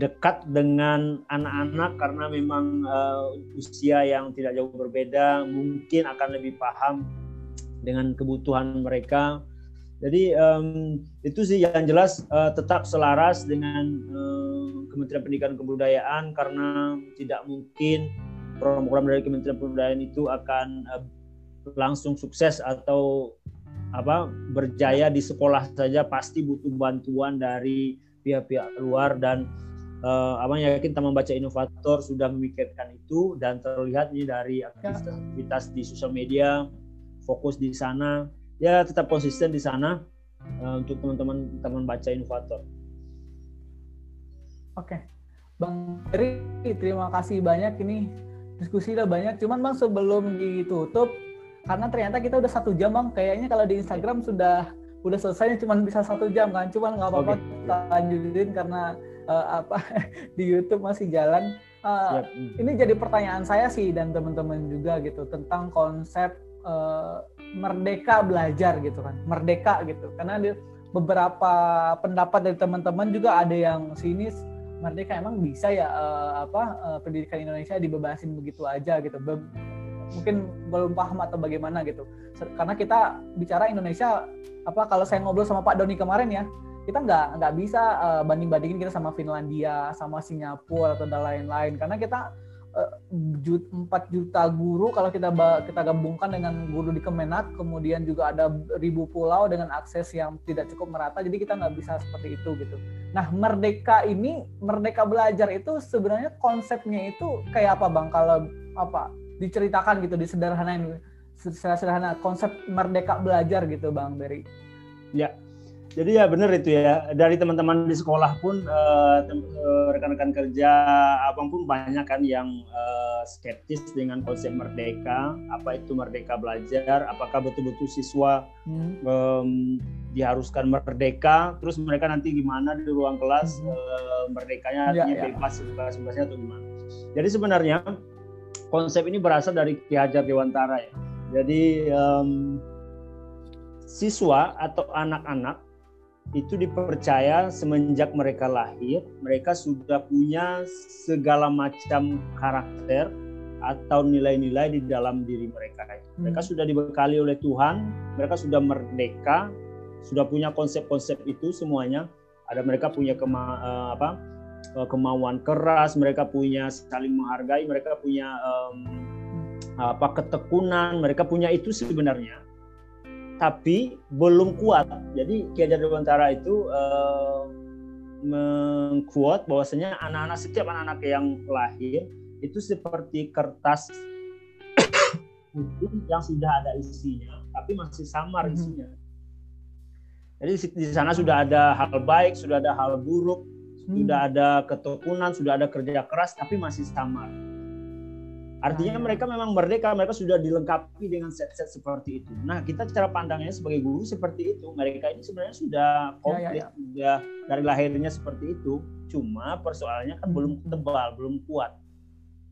dekat dengan anak-anak karena memang uh, usia yang tidak jauh berbeda, mungkin akan lebih paham dengan kebutuhan mereka jadi um, itu sih yang jelas uh, tetap selaras dengan uh, Kementerian Pendidikan dan Kebudayaan karena tidak mungkin program-program dari Kementerian Kebudayaan itu akan uh, langsung sukses atau apa berjaya di sekolah saja. Pasti butuh bantuan dari pihak-pihak luar dan uh, abang yakin Taman Baca Inovator sudah memikirkan itu dan terlihat ini dari aktivitas di sosial media fokus di sana ya tetap konsisten di sana uh, untuk teman-teman teman baca inovator. Oke, Bang Eri, terima kasih banyak ini diskusi udah banyak. Cuman Bang sebelum ditutup, karena ternyata kita udah satu jam Bang. Kayaknya kalau di Instagram sudah udah selesai cuma bisa satu jam kan. Cuman nggak apa-apa okay. lanjutin karena uh, apa di YouTube masih jalan. Uh, Ini jadi pertanyaan saya sih dan teman-teman juga gitu tentang konsep uh, merdeka belajar gitu kan merdeka gitu. Karena ada beberapa pendapat dari teman-teman juga ada yang sini merdeka emang bisa ya uh, apa uh, pendidikan Indonesia dibebasin begitu aja gitu. Be mungkin belum paham atau bagaimana gitu. Karena kita bicara Indonesia apa kalau saya ngobrol sama Pak Doni kemarin ya kita nggak nggak bisa uh, banding bandingin kita sama Finlandia sama Singapura atau dan lain-lain. Karena kita empat juta guru kalau kita kita gabungkan dengan guru di Kemenak kemudian juga ada ribu pulau dengan akses yang tidak cukup merata jadi kita nggak bisa seperti itu gitu. Nah merdeka ini merdeka belajar itu sebenarnya konsepnya itu kayak apa bang? Kalau apa diceritakan gitu disederhanain sederhana konsep merdeka belajar gitu bang Berry ya jadi ya benar itu ya dari teman-teman di sekolah pun uh, rekan-rekan kerja abang pun banyak kan yang uh, skeptis dengan konsep merdeka apa itu merdeka belajar apakah betul-betul siswa hmm. um, diharuskan merdeka terus mereka nanti gimana di ruang kelas hmm. uh, merdekanya ya, artinya ya, ya. bebas bebas-bebasnya atau gimana jadi sebenarnya konsep ini berasal dari Ki Hajar Dewantara ya jadi um, siswa atau anak-anak itu dipercaya semenjak mereka lahir, mereka sudah punya segala macam karakter atau nilai-nilai di dalam diri mereka. Mereka hmm. sudah dibekali oleh Tuhan, mereka sudah merdeka, sudah punya konsep-konsep itu semuanya. Ada mereka punya kema, uh, apa, uh, kemauan keras, mereka punya saling menghargai, mereka punya um, apa ketekunan, mereka punya itu sebenarnya tapi belum kuat. Jadi Ki Hajar Dewantara itu uh, mengkuat bahwasanya anak-anak setiap anak-anak yang lahir itu seperti kertas yang sudah ada isinya, tapi masih samar mhm. isinya. Jadi di sana sudah ada hal baik, sudah ada hal buruk, sudah hmm. ada ketekunan, sudah ada kerja keras, tapi masih samar. Artinya mereka memang merdeka, mereka sudah dilengkapi dengan set-set seperti itu. Nah, kita cara pandangnya sebagai guru seperti itu. Mereka ini sebenarnya sudah komplit, ya, ya, ya. sudah dari lahirnya seperti itu. Cuma persoalannya kan hmm. belum tebal, belum kuat.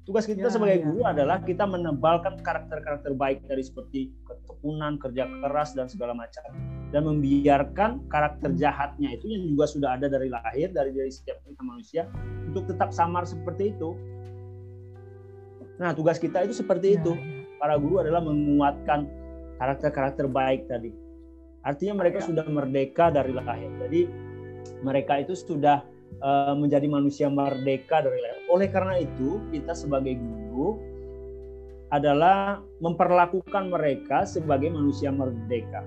Tugas kita ya, sebagai ya. guru adalah kita menebalkan karakter-karakter baik dari seperti ketekunan, kerja keras dan segala macam dan membiarkan karakter hmm. jahatnya itu yang juga sudah ada dari lahir dari dari setiap kita manusia untuk tetap samar seperti itu Nah, tugas kita itu seperti ya, itu. Ya. Para guru adalah menguatkan karakter-karakter baik tadi. Artinya mereka ya. sudah merdeka dari lahir. Jadi mereka itu sudah uh, menjadi manusia merdeka dari lahir. Oleh karena itu, kita sebagai guru adalah memperlakukan mereka sebagai manusia merdeka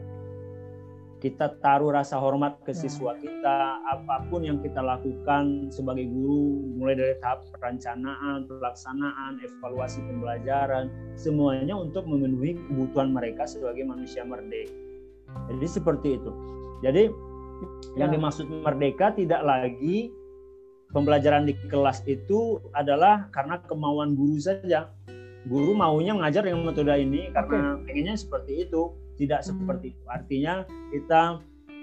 kita taruh rasa hormat ke ya. siswa kita apa pun yang kita lakukan sebagai guru mulai dari tahap perencanaan, pelaksanaan, evaluasi pembelajaran semuanya untuk memenuhi kebutuhan mereka sebagai manusia merdeka. Jadi seperti itu. Jadi yang ya. dimaksud merdeka tidak lagi pembelajaran di kelas itu adalah karena kemauan guru saja. Guru maunya mengajar dengan metode ini karena pengennya seperti itu tidak hmm. seperti itu. Artinya kita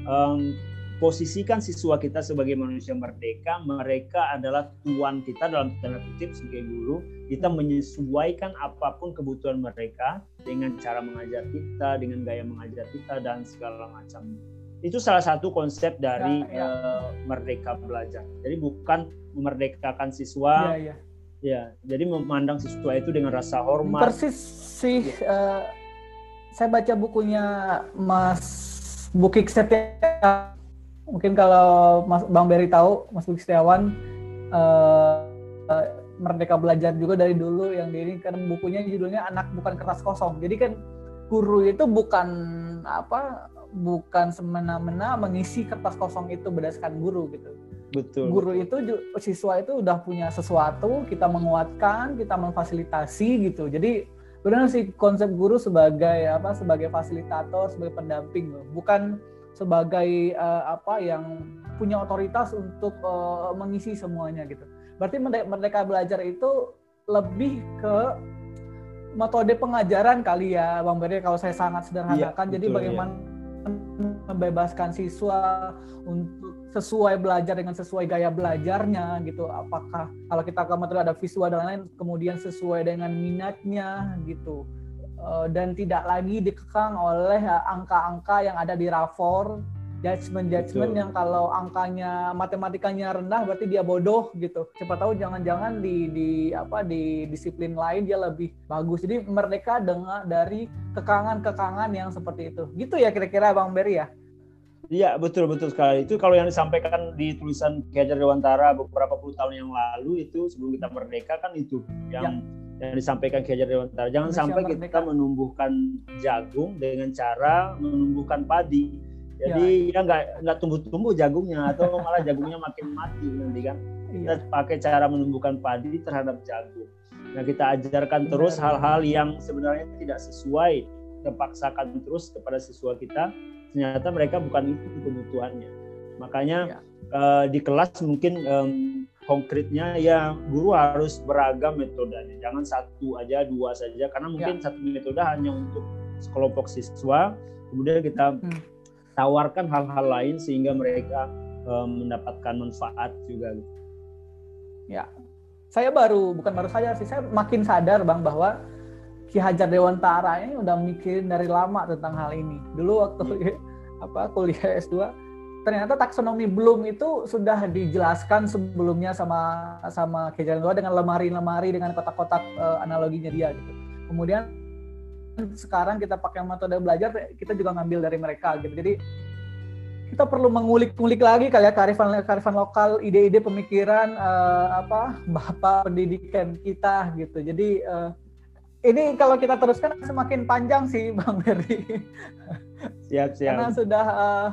um, posisikan siswa kita sebagai manusia merdeka, mereka adalah tuan kita dalam tanda kutip sebagai guru. Kita menyesuaikan apa pun kebutuhan mereka dengan cara mengajar kita, dengan gaya mengajar kita dan segala macam. Itu salah satu konsep dari ya, ya. Uh, merdeka belajar. Jadi bukan memerdekakan siswa. Ya, ya. ya, jadi memandang siswa itu dengan rasa hormat. Persis sih. Ya. Uh saya baca bukunya Mas Bukik Setiawan. Mungkin kalau Mas Bang Beri tahu, Mas Bukik Setiawan uh, uh, Merdeka Belajar juga dari dulu yang ini kan bukunya judulnya Anak Bukan Kertas Kosong. Jadi kan guru itu bukan apa bukan semena-mena mengisi kertas kosong itu berdasarkan guru gitu. Betul. Guru itu siswa itu udah punya sesuatu, kita menguatkan, kita memfasilitasi gitu. Jadi benar sih konsep guru sebagai apa sebagai fasilitator sebagai pendamping loh. Bukan sebagai uh, apa yang punya otoritas untuk uh, mengisi semuanya gitu. Berarti merdeka belajar itu lebih ke metode pengajaran kali ya bang Beri kalau saya sangat sederhanakan. Ya, jadi iya. bagaimana ya membebaskan siswa untuk sesuai belajar dengan sesuai gaya belajarnya gitu apakah kalau kita ke metode ada visual dan lain kemudian sesuai dengan minatnya gitu uh, dan tidak lagi dikekang oleh angka-angka yang ada di rapor judgement-judgement yang kalau angkanya matematikanya rendah berarti dia bodoh gitu. Siapa tahu jangan-jangan di di apa di disiplin lain dia lebih bagus. Jadi merdeka dengan dari kekangan-kekangan yang seperti itu. Gitu ya kira-kira Bang Berry ya? Iya betul betul sekali itu kalau yang disampaikan di tulisan Ki Hajar Dewantara beberapa puluh tahun yang lalu itu sebelum kita merdeka kan itu yang ya. yang disampaikan Ki Hajar Dewantara jangan Indonesia sampai merdeka. kita menumbuhkan jagung dengan cara menumbuhkan padi jadi ya nggak nggak tumbuh-tumbuh jagungnya atau malah jagungnya makin mati nanti kan. Kita iya. pakai cara menumbuhkan padi terhadap jagung. Nah kita ajarkan terus hal-hal yang sebenarnya tidak sesuai, kita paksakan terus kepada siswa kita. Ternyata mereka bukan itu kebutuhannya. Makanya ya. uh, di kelas mungkin um, konkretnya ya guru harus beragam metodenya. Jangan satu aja, dua saja karena mungkin ya. satu metode hanya untuk sekelompok siswa. Kemudian kita hmm tawarkan hal-hal lain sehingga mereka um, mendapatkan manfaat juga. Ya. Saya baru bukan baru saja sih, saya makin sadar Bang bahwa Ki Hajar Dewantara ini udah mikirin dari lama tentang hal ini. Dulu waktu ya. apa kuliah S2 ternyata taksonomi belum itu sudah dijelaskan sebelumnya sama sama Ki Hajar Dewantara dengan lemari-lemari dengan kotak-kotak uh, analoginya dia gitu. Kemudian sekarang kita pakai metode belajar kita juga ngambil dari mereka gitu jadi kita perlu mengulik-ngulik lagi kali ya kearifan kearifan lokal ide-ide pemikiran uh, apa bapak pendidikan kita gitu jadi uh, ini kalau kita teruskan semakin panjang sih bang Berry siap siap. Karena sudah uh,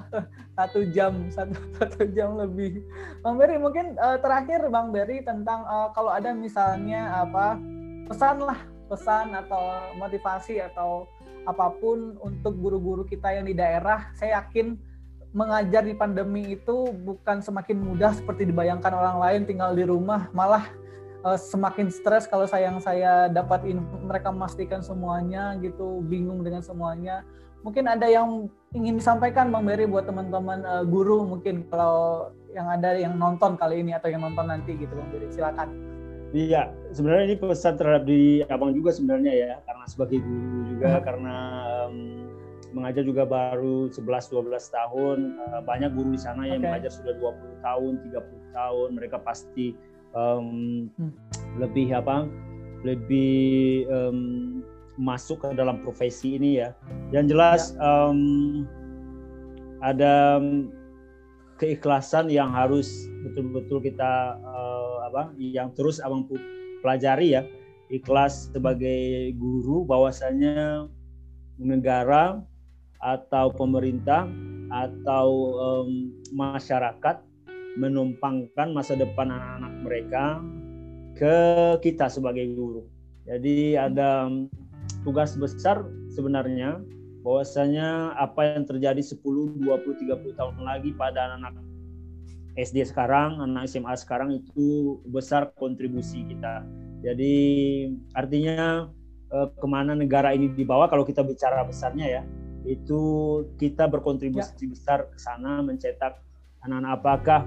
satu jam satu, satu jam lebih. Bang Berry mungkin uh, terakhir bang Berry tentang uh, kalau ada misalnya apa pesan lah pesan atau motivasi atau apa pun untuk guru-guru kita yang di daerah, saya yakin mengajar di pandemi itu bukan semakin mudah seperti dibayangkan orang lain tinggal di rumah, malah uh, semakin stres kalau saya yang saya dapat mereka memastikan semuanya gitu, bingung dengan semuanya. Mungkin ada yang ingin disampaikan Bang Berry buat teman-teman uh, guru mungkin kalau yang ada yang nonton kali ini atau yang nonton nanti gitu Bang Berry. Silakan. Iya, sebenarnya ini pesan terhadap di abang juga sebenarnya ya, karena sebagai guru juga, hmm. karena um, mengajar juga baru 11-12 tahun, uh, banyak guru di sana yang mengajar sudah 20 tahun, 30 tahun, mereka pasti um, hmm. lebih apa, lebih um, masuk ke dalam profesi ini ya. Yang jelas ya. um, ada keikhlasan yang harus betul-betul kita uh, apa yang terus abang pelajari ya ikhlas sebagai guru bahwasanya negara atau pemerintah atau um, masyarakat menumpangkan masa depan anak-anak mereka ke kita sebagai guru. Jadi ada tugas besar sebenarnya bahwasanya apa yang terjadi 10, 20, 30 tahun lagi pada anak-anak SD sekarang, anak SMA sekarang itu besar kontribusi kita. Jadi artinya eh, ke mana negara ini dibawa kalau kita bicara besarnya ya, itu kita berkontribusi ya. besar ke sana mencetak anak-anak apakah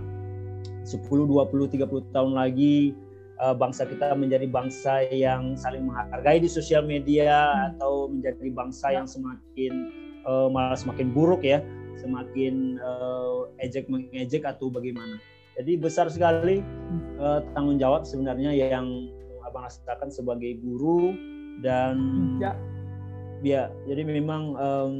10, 20, 30 tahun lagi uh, bangsa kita menjadi bangsa yang saling menghargai di sosial media atau menjadi bangsa yang semakin uh, malah semakin buruk ya, semakin uh, ejek mengejek atau bagaimana. Jadi besar sekali uh, tanggung jawab sebenarnya yang abang rasakan sebagai guru dan ya, ya jadi memang um,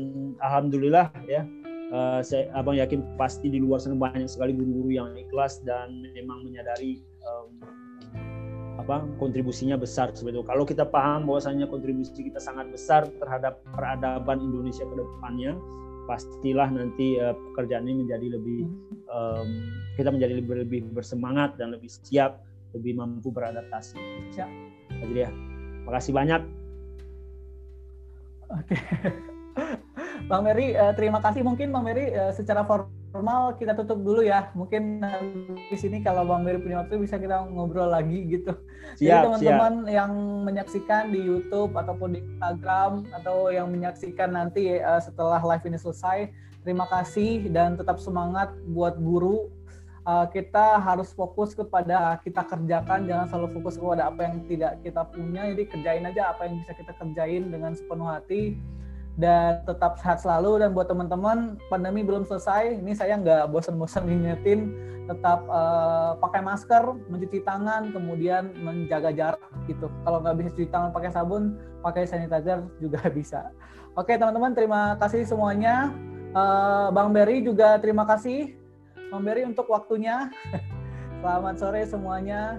alhamdulillah ya uh, saya abang yakin pasti di luar sana banyak sekali guru-guru yang ikhlas dan memang menyadari um, apa kontribusinya besar sebetulnya. Kalau kita paham bahwasanya kontribusi kita sangat besar terhadap peradaban Indonesia ke depannya, pastilah nanti uh, pekerjaan ini menjadi lebih um, kita menjadi lebih lebih bersemangat dan lebih siap, lebih mampu beradaptasi. Ya. Jadi ya, makasih banyak. Oke. Bang Mary, uh, terima kasih. Mungkin Bang Mary uh, secara formal kita tutup dulu ya. Mungkin di sini kalau Bang Beri punya waktu bisa kita ngobrol lagi gitu. Siap, Jadi teman-teman yang menyaksikan di YouTube ataupun di Instagram atau yang menyaksikan nanti uh, setelah live ini selesai, terima kasih dan tetap semangat buat guru uh, kita harus fokus kepada kita kerjakan jangan selalu fokus kepada apa yang tidak kita punya jadi kerjain aja apa yang bisa kita kerjain dengan sepenuh hati dan tetap sehat selalu. Dan buat teman-teman pandemi belum selesai. Ini saya nggak bosan-bosan ngingetin tetap uh, pakai masker mencuci tangan kemudian menjaga jarak gitu. Kalau nggak bisa cuci tangan pakai sabun pakai sanitizer juga bisa. Oke teman-teman terima kasih semuanya. Uh, Bang Berry juga terima kasih. Bang Berry untuk waktunya. Selamat sore semuanya